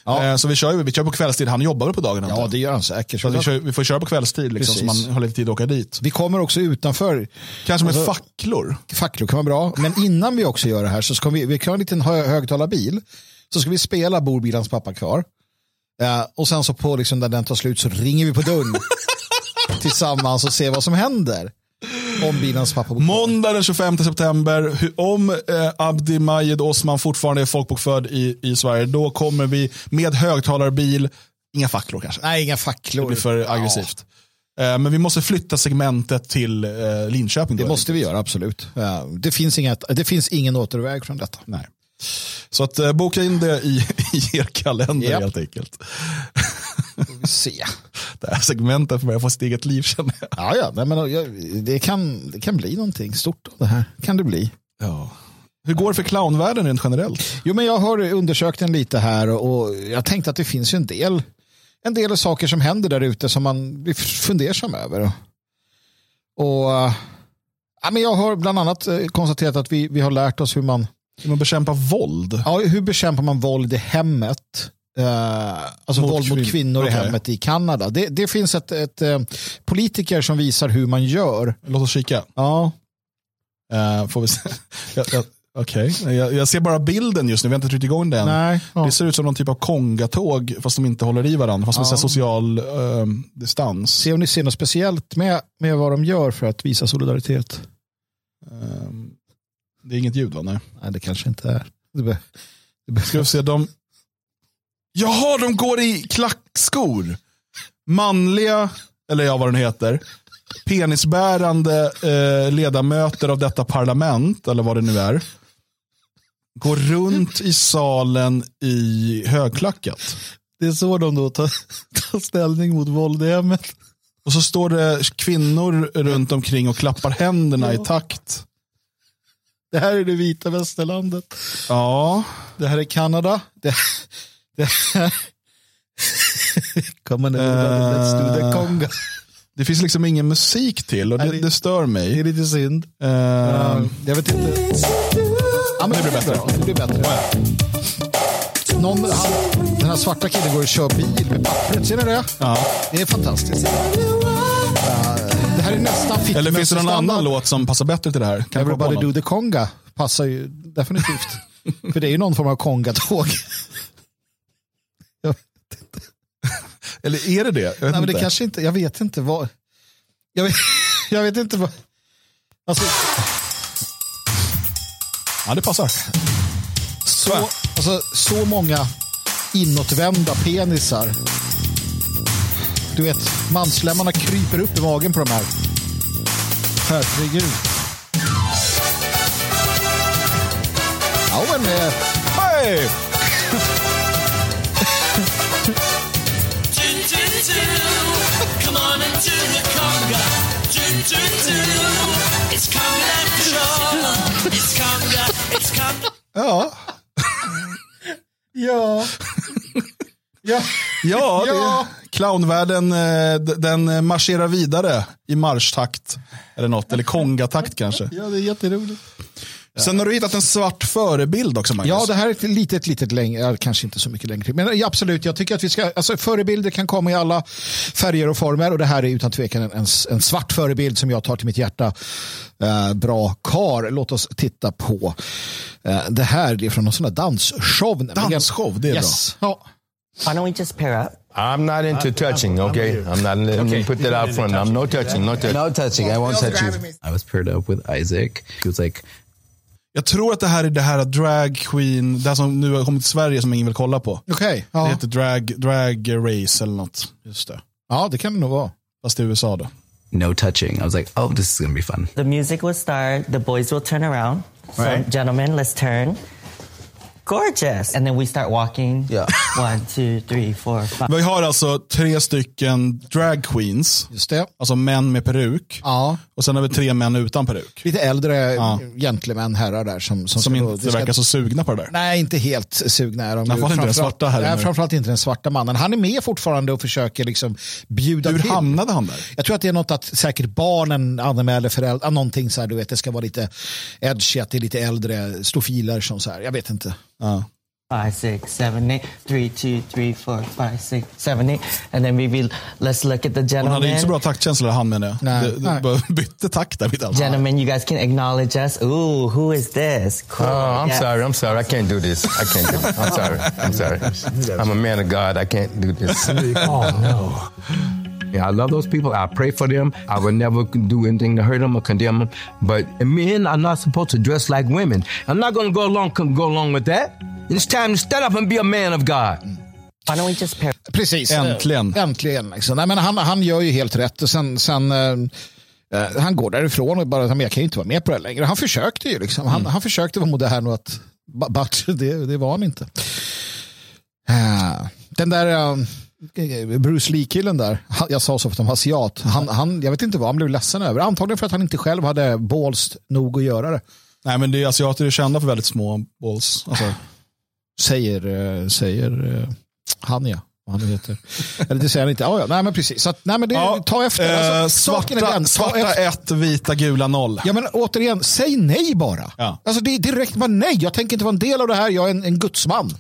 Ja. Eh, så vi kör, vi kör på kvällstid. Han jobbar väl på dagen? Ja det gör han säkert. så vi, kör, vi får köra på kvällstid liksom, så man har lite tid att åka dit. Vi kommer också utanför. Kanske med Alltså- facklor. Facklor kan vara bra. Men innan vi också gör det här så ska vi, vi kan ha en liten hö högtalarbil. Så ska vi spela Bor bilans pappa kvar. Ja, och sen så på liksom när den tar slut så ringer vi på dörren tillsammans och ser vad som händer. Om bilans pappa. Måndag den 25 september, om eh, Abdi Majed Osman fortfarande är folkbokförd i, i Sverige, då kommer vi med högtalarbil, inga facklor kanske. Nej, inga Det facklor. blir för aggressivt. Eh, Men vi måste flytta segmentet till eh, Linköping. Det måste vi göra, absolut. Ja, det, finns inget, det finns ingen återväg från detta. Nej. Så att eh, boka in det i, i er kalender Japp. helt enkelt. Får vi se. Det här segmentet börjar få sitt eget liv känner jag. Ja, ja, nej, men jag- det kan, det kan bli någonting stort av det här. Kan det bli. Ja. Hur går det för clownvärlden rent generellt? Jo, men jag har undersökt den lite här och jag tänkte att det finns ju en del, en del saker som händer där ute som man blir fundersam över. Och, ja, men jag har bland annat eh, konstaterat att vi, vi har lärt oss hur man, Hur man bekämpar våld? ja, hur bekämpar man våld i hemmet. Eh, alltså Mot våld mot kvin- kvinnor i okej. hemmet i Kanada. Det, det finns ett, ett eh, politiker som visar hur man gör. Låt oss kika. Ja, Eh, får vi se. jag, jag, Okej, jag, jag ser bara bilden just nu, vi har inte tryckt igång den. nej. Ja. Det ser ut som någon typ av kongatåg fast de inte håller i varandra. Fast med Ja. social eh, distans. Se om ni ser något speciellt med, med vad de gör för att visa solidaritet. Eh, det är inget ljud va? Nej. Nej, det kanske inte är. Det Ska vi se, de... Jaha, de går i klackskor. Manliga, eller ja vad den heter, penisbärande eh, ledamöter av detta parlament, eller vad det nu är, går runt i salen i högklackat. Det är så de då tar, tar ställning mot våld i hemmet. Och så står det kvinnor runt omkring och klappar händerna i takt. Det här är det vita västerlandet. Ja, Det här är Kanada. Det. Come on everybody, let's do the conga. det finns liksom ingen musik till och det, det- det stör Det är mig. lite synd. Eh, Jag vet inte. Ja, men det blir bättre. Det blir bättre. Någon, han, den här svarta killen går och kör bil med pappret. Ser ni det? ja. Det är fantastiskt. Ja, det här är nästan fit Eller finns det någon annan låt som passar bättre till det här? Kan Everybody do the conga passar ju definitivt. För det är ju någon form av kongatåg. Jag, Eller är det det? Jag vet nej, men det inte. kanske inte, jag vet inte vad. Jag vet, jag vet inte vad. Alltså, Ja, det passar. så, alltså, så många inåtvända penisar. Du vet, manslemmarna kryper upp i magen på de här. Herregud. Ja, men eh, Hej! Ja. ja. Ja. Ja, ja. clownvärlden eh, den marscherar vidare i marschtakt. Eller något, eller kongatakt kanske. Ja, det är jätteroligt. Sen har du hittat en svart förebild också Magnus. Ja, det här är ett litet, litet längre, kanske inte så mycket längre. Men absolut, jag tycker att vi ska, alltså förebilder kan komma i alla färger och former och det här är utan tvekan en, en, en svart förebild som jag tar till mitt hjärta. Eh, bra kar. Låt oss titta på eh, det här. Det är från någon sån där dansshow. Dansshow, det är yes. Ja. Why don't we just pair up? I'm not into touching, okay? I'm not, let me put that out front. I'm no touching, no touching. No touching. I won't touch you. I was paired up with Isaac. He was like, Jag tror att det här är det här drag queen, det här som nu har kommit till Sverige som ingen vill kolla på. Okej, Det ja. heter drag, drag race eller något. Just det. ja, det kan det nog vara. Fast i USA då. no touching. I was like, oh, this is to be fun. The music will start, the boys will turn around. So, gentlemen, let's turn. Gorgeous. And then we start walking. Yeah. One, two, three, four, five. Vi har alltså tre stycken drag queens. Just det. Alltså män med peruk. Ja. Och sen har vi tre män utan peruk. Lite äldre Ja. gentlemän, herrar där som, som, Som inte ska- verkar så sugna på det där. Nej, inte helt sugna är de. Det inte den Framförallt- svarta här Nej, framförallt inte den svarta mannen. Han är med fortfarande och försöker liksom bjuda Hur till. hamnade han där? Jag tror att det är något att säkert barnen anmäler föräldrar, någonting så här, du vet, det ska vara lite edgy, att det är lite äldre stofiler som så här, jag vet inte. Ja. Five, six, seven, eight. Three, two, three, four, five, six, seven, eight. And then we will, let's look at the Hon gentleman. hade inte så bra taktkänsla han menar jag. Nej, Det- det nej. bara bytte takt där mitt allt. Gentlemen, you guys can acknowledge us. Ooh, who is this? Cool. Oh, I'm Yeah. sorry. I'm sorry. I can't do this. I can't do it. I'm sorry. I'm sorry. I'm a man of God. I can't do this. oh, no. Yeah, I love those people. I pray for them. I would never do anything to hurt them or condemn them. But men are not supposed to dress like women. I'm not going to go along go along with that. It's time to stand up and be a man of God. Why don't we just pair Precis. Äntligen. Äntligen. Liksom. Nej, men han, han gör ju helt rätt. Och sen, sen, eh, eh, han går därifrån och bara, jag kan ju inte vara med på det längre. Han försökte ju. Liksom. Han, han försökte vara modern och att, but det, det var han inte. Eh, den där eh, Bruce Lee-killen där, jag sa så för att han var asiat, han, han, jag vet inte vad han blev ledsen över. Antagligen för att han inte själv hade balls nog att göra det. Nej men det är asiater är kända för väldigt små balls. Alltså, Säger, eh, säger eh, han ja. Vad han heter. Eller det säger han inte. Ja, ja. Nej men precis. Så att, nej, men det, Ja, ta efter. eh, Alltså, är svarta den, ta svarta efter. ett, vita gula noll. Ja men återigen, säg nej bara. Ja. Alltså det är direkt bara nej. Jag tänker inte vara en del av det här. Jag är en, en gudsman.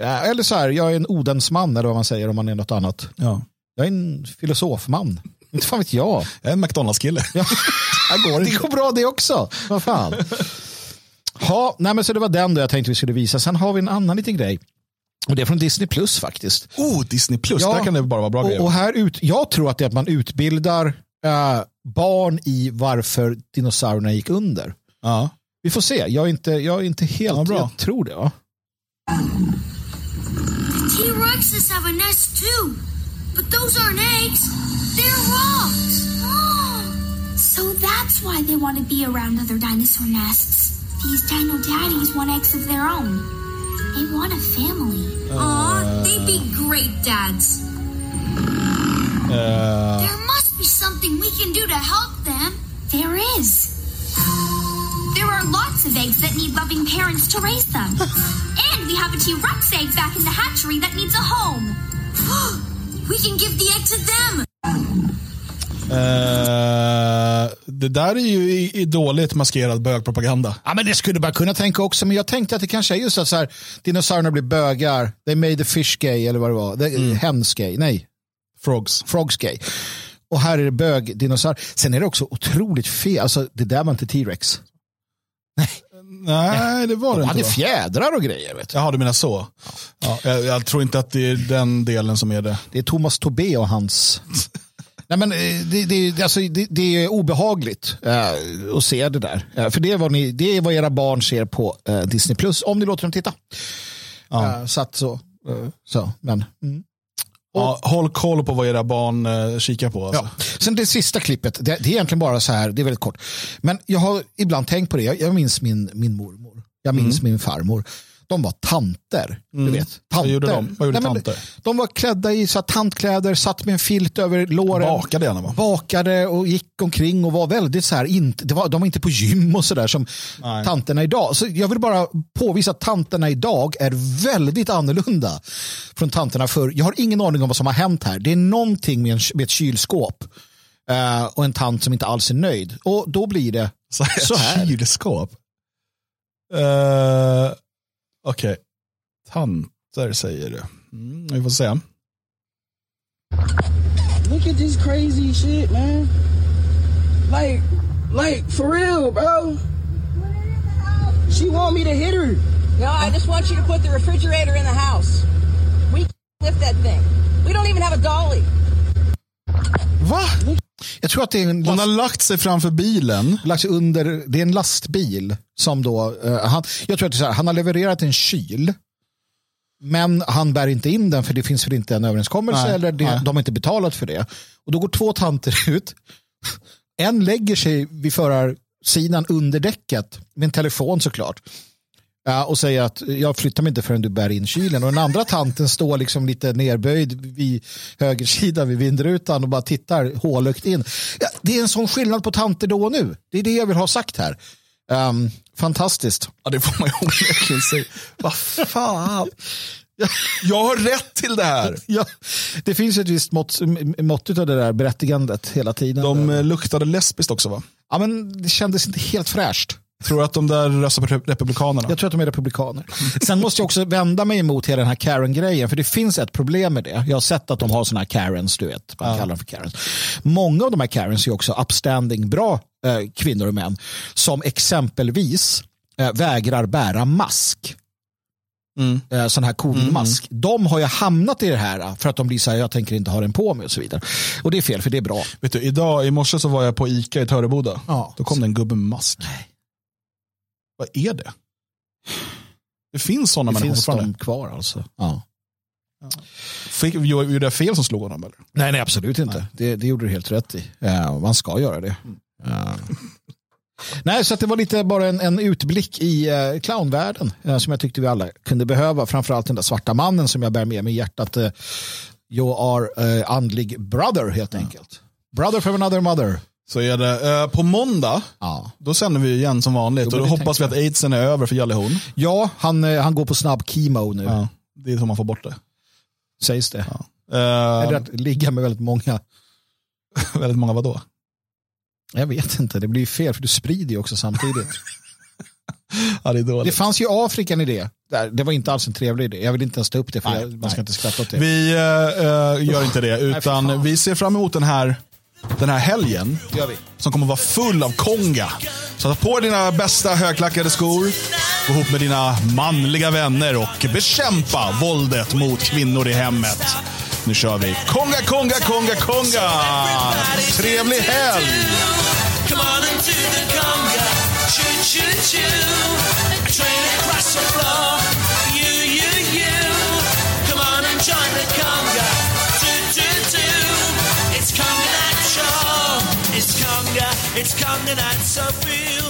Ja, eller så här, jag är en odensman eller vad man säger om man är något annat. Ja. Jag är en filosofman. Inte fan vet jag. Jag är en McDonalds-kille. Ja. Här går Det det. går bra det också. Vad fan. Ja, nej men så det var den då jag tänkte vi skulle visa. Sen har vi en annan liten grej. Och det är från Disney Plus faktiskt. Oh, Disney plus, där kan det bara vara bra grejer. och, och här ut, Jag tror att det är att man utbildar eh, barn i varför dinosaurierna gick under. Ja. Vi får se. Jag är inte, jag är inte helt... Ja, bra. Jag tror det. Ja. T-Rexes have a nest too. But those aren't eggs. They're rocks. So that's why they want to be around other dinosaur nests. These dino daddies want eggs of their own. They want a family. Aw, they'd be great dads. Uh, There must be something we can do to help them. There is. There are lots of eggs that need loving parents to raise them. we have a T-Rex egg back in the hatchery that needs a home. we can give the egg to them. Eh, det där är ju i, i dåligt maskerad bögpropaganda. Ja, men det skulle man kunna tänka också. Men jag tänkte att det kanske är just att så här, dinosaurierna blir bögar. They made the fish gay eller vad det var. The, Mm. Hens gay. Nej, Frogs. frogs gay. Och här är det bög dinosaurier. Sen är det också otroligt fel. Alltså, det där var inte T-Rex. Nej, det var det De inte. hade va? fjädrar och grejer. Vet du. Jaha, du menar så. Ja, jag, jag tror inte att det är den delen som är det. Det är Thomas Tobé och hans... Nej, men eh, det, det, alltså, det, det är obehagligt eh, att se det där. Eh, för det är, vad ni, det är vad era barn ser på eh, Disney Plus om ni låter dem titta. Ja. Eh, så att så. eh, så men, mm. Ja, håll koll på vad era barn eh, kikar på. Alltså. Ja. Sen det sista klippet, det, det är egentligen bara så här, det är väldigt kort. Men jag har ibland tänkt på det, jag, jag minns min, min mormor, jag minns min farmor. De var tanter. Mm. Du vet, Vad tanter. gjorde de? Vad gjorde Nej, tanter? De var klädda i så tantkläder, satt med en filt över låren. Bakade gärna va? Bakade och gick omkring och var väldigt så här, inte, det var, de var inte på gym och sådär som Nej. tanterna idag. Så jag vill bara påvisa att tanterna idag är väldigt annorlunda från tanterna förr. Jag har ingen aning om vad som har hänt här. Det är någonting med, en, med ett kylskåp eh, och en tant som inte alls är nöjd. Och då blir det Så här. så här. Kylskåp. Uh, Okej. Tanter säger du. Mm, vi får se. Look at this crazy shit, man. Like, like for real, bro. She want me to hit her. No, I just want you to put the refrigerator in the house. We can't lift that thing. We don't even have a dolly. Va? Jag tror att det är en Hon har lagt sig framför bilen. lagt sig under, det är en lastbil som då, eh, han, jag tror att det är så här, han har levererat en kyl. Men han bär inte in den för det finns väl inte en överenskommelse Nej, eller det, nej. de har inte betalat för det. Och då går två tanter ut. En lägger sig vid förarsidan under däcket med en telefon såklart. Ja, och säger att jag flyttar mig inte förrän du bär in kylen. Och den andra tanten står liksom lite nerböjd vid högersidan vid vindrutan och bara tittar hålögt in. Ja, det är en sån skillnad på tanter då och nu. Det är det jag vill ha sagt här. Um, fantastiskt. Ja, det får man ju onekligen säga. Vad fan. Jag har rätt till det här. Ja, det finns ett visst mått, mått av det där berättigandet hela tiden. De eh, luktade lesbiskt också va? Ja, men det kändes inte helt fräscht. Tror du att de där röstar på Republikanerna? Jag tror att de är republikaner. Sen måste jag också vända mig emot hela den här Karen-grejen. För det finns ett problem med det. Jag har sett att de har sådana här Karens, du vet. Man kallar dem för Karens. Många av de här Karens är också upstanding, bra eh, kvinnor och män. Som exempelvis eh, vägrar bära mask. Mm. Eh, sån här covid-mask. De har ju hamnat i det här för att de blir så här, jag tänker inte ha den på mig och så vidare. Och det är fel, för det är bra. Vet du, idag, i morse så var jag på Ica i Töreboda. Ja. Då kom det en gubbe med mask. Vad är det? Det finns sådana Det människor finns fortfarande. de kvar alltså. Ja. Fick, gjorde jag fel som slog honom eller? Nej, nej, absolut inte. Det, det gjorde du helt rätt i. Ja, man ska göra det. Ja. Nej, så det var lite bara en, en utblick i eh, clownvärlden eh, som jag tyckte vi alla kunde behöva. Framförallt den där svarta mannen som jag bär med mig i hjärtat. Eh, you are eh, andlig brother helt enkelt. Brother from another mother. Så är det. Eh, på måndag, Ja, då sänder vi igen som vanligt. Jo, och då det hoppas vi att aidsen är över för Jallehorn. ja han, eh, han går på snabb chemo nu, Ja, det är så man får bort det. sägs det. Eh, Eller att ligga med väldigt många. väldigt många vadå? Jag vet inte, det blir fel för du sprider ju också samtidigt. Ja, det är Det fanns ju i Afrika idé. Där, Det var inte alls en trevlig idé. Jag vill inte ens ta upp det för Nej, jag, man ska nej. inte skratta åt det. Vi eh, eh, gör inte det, utan vi ser fram emot den här, den här helgen. gör vi. Som kommer vara full av konga. Så ta på dina bästa högklackade skor. Gå ihop med dina manliga vänner och bekämpa våldet mot kvinnor i hemmet. Nu kör vi. Konga, konga, konga, konga! Trevlig helg! Come It's conga. It's conga night. So feel the music and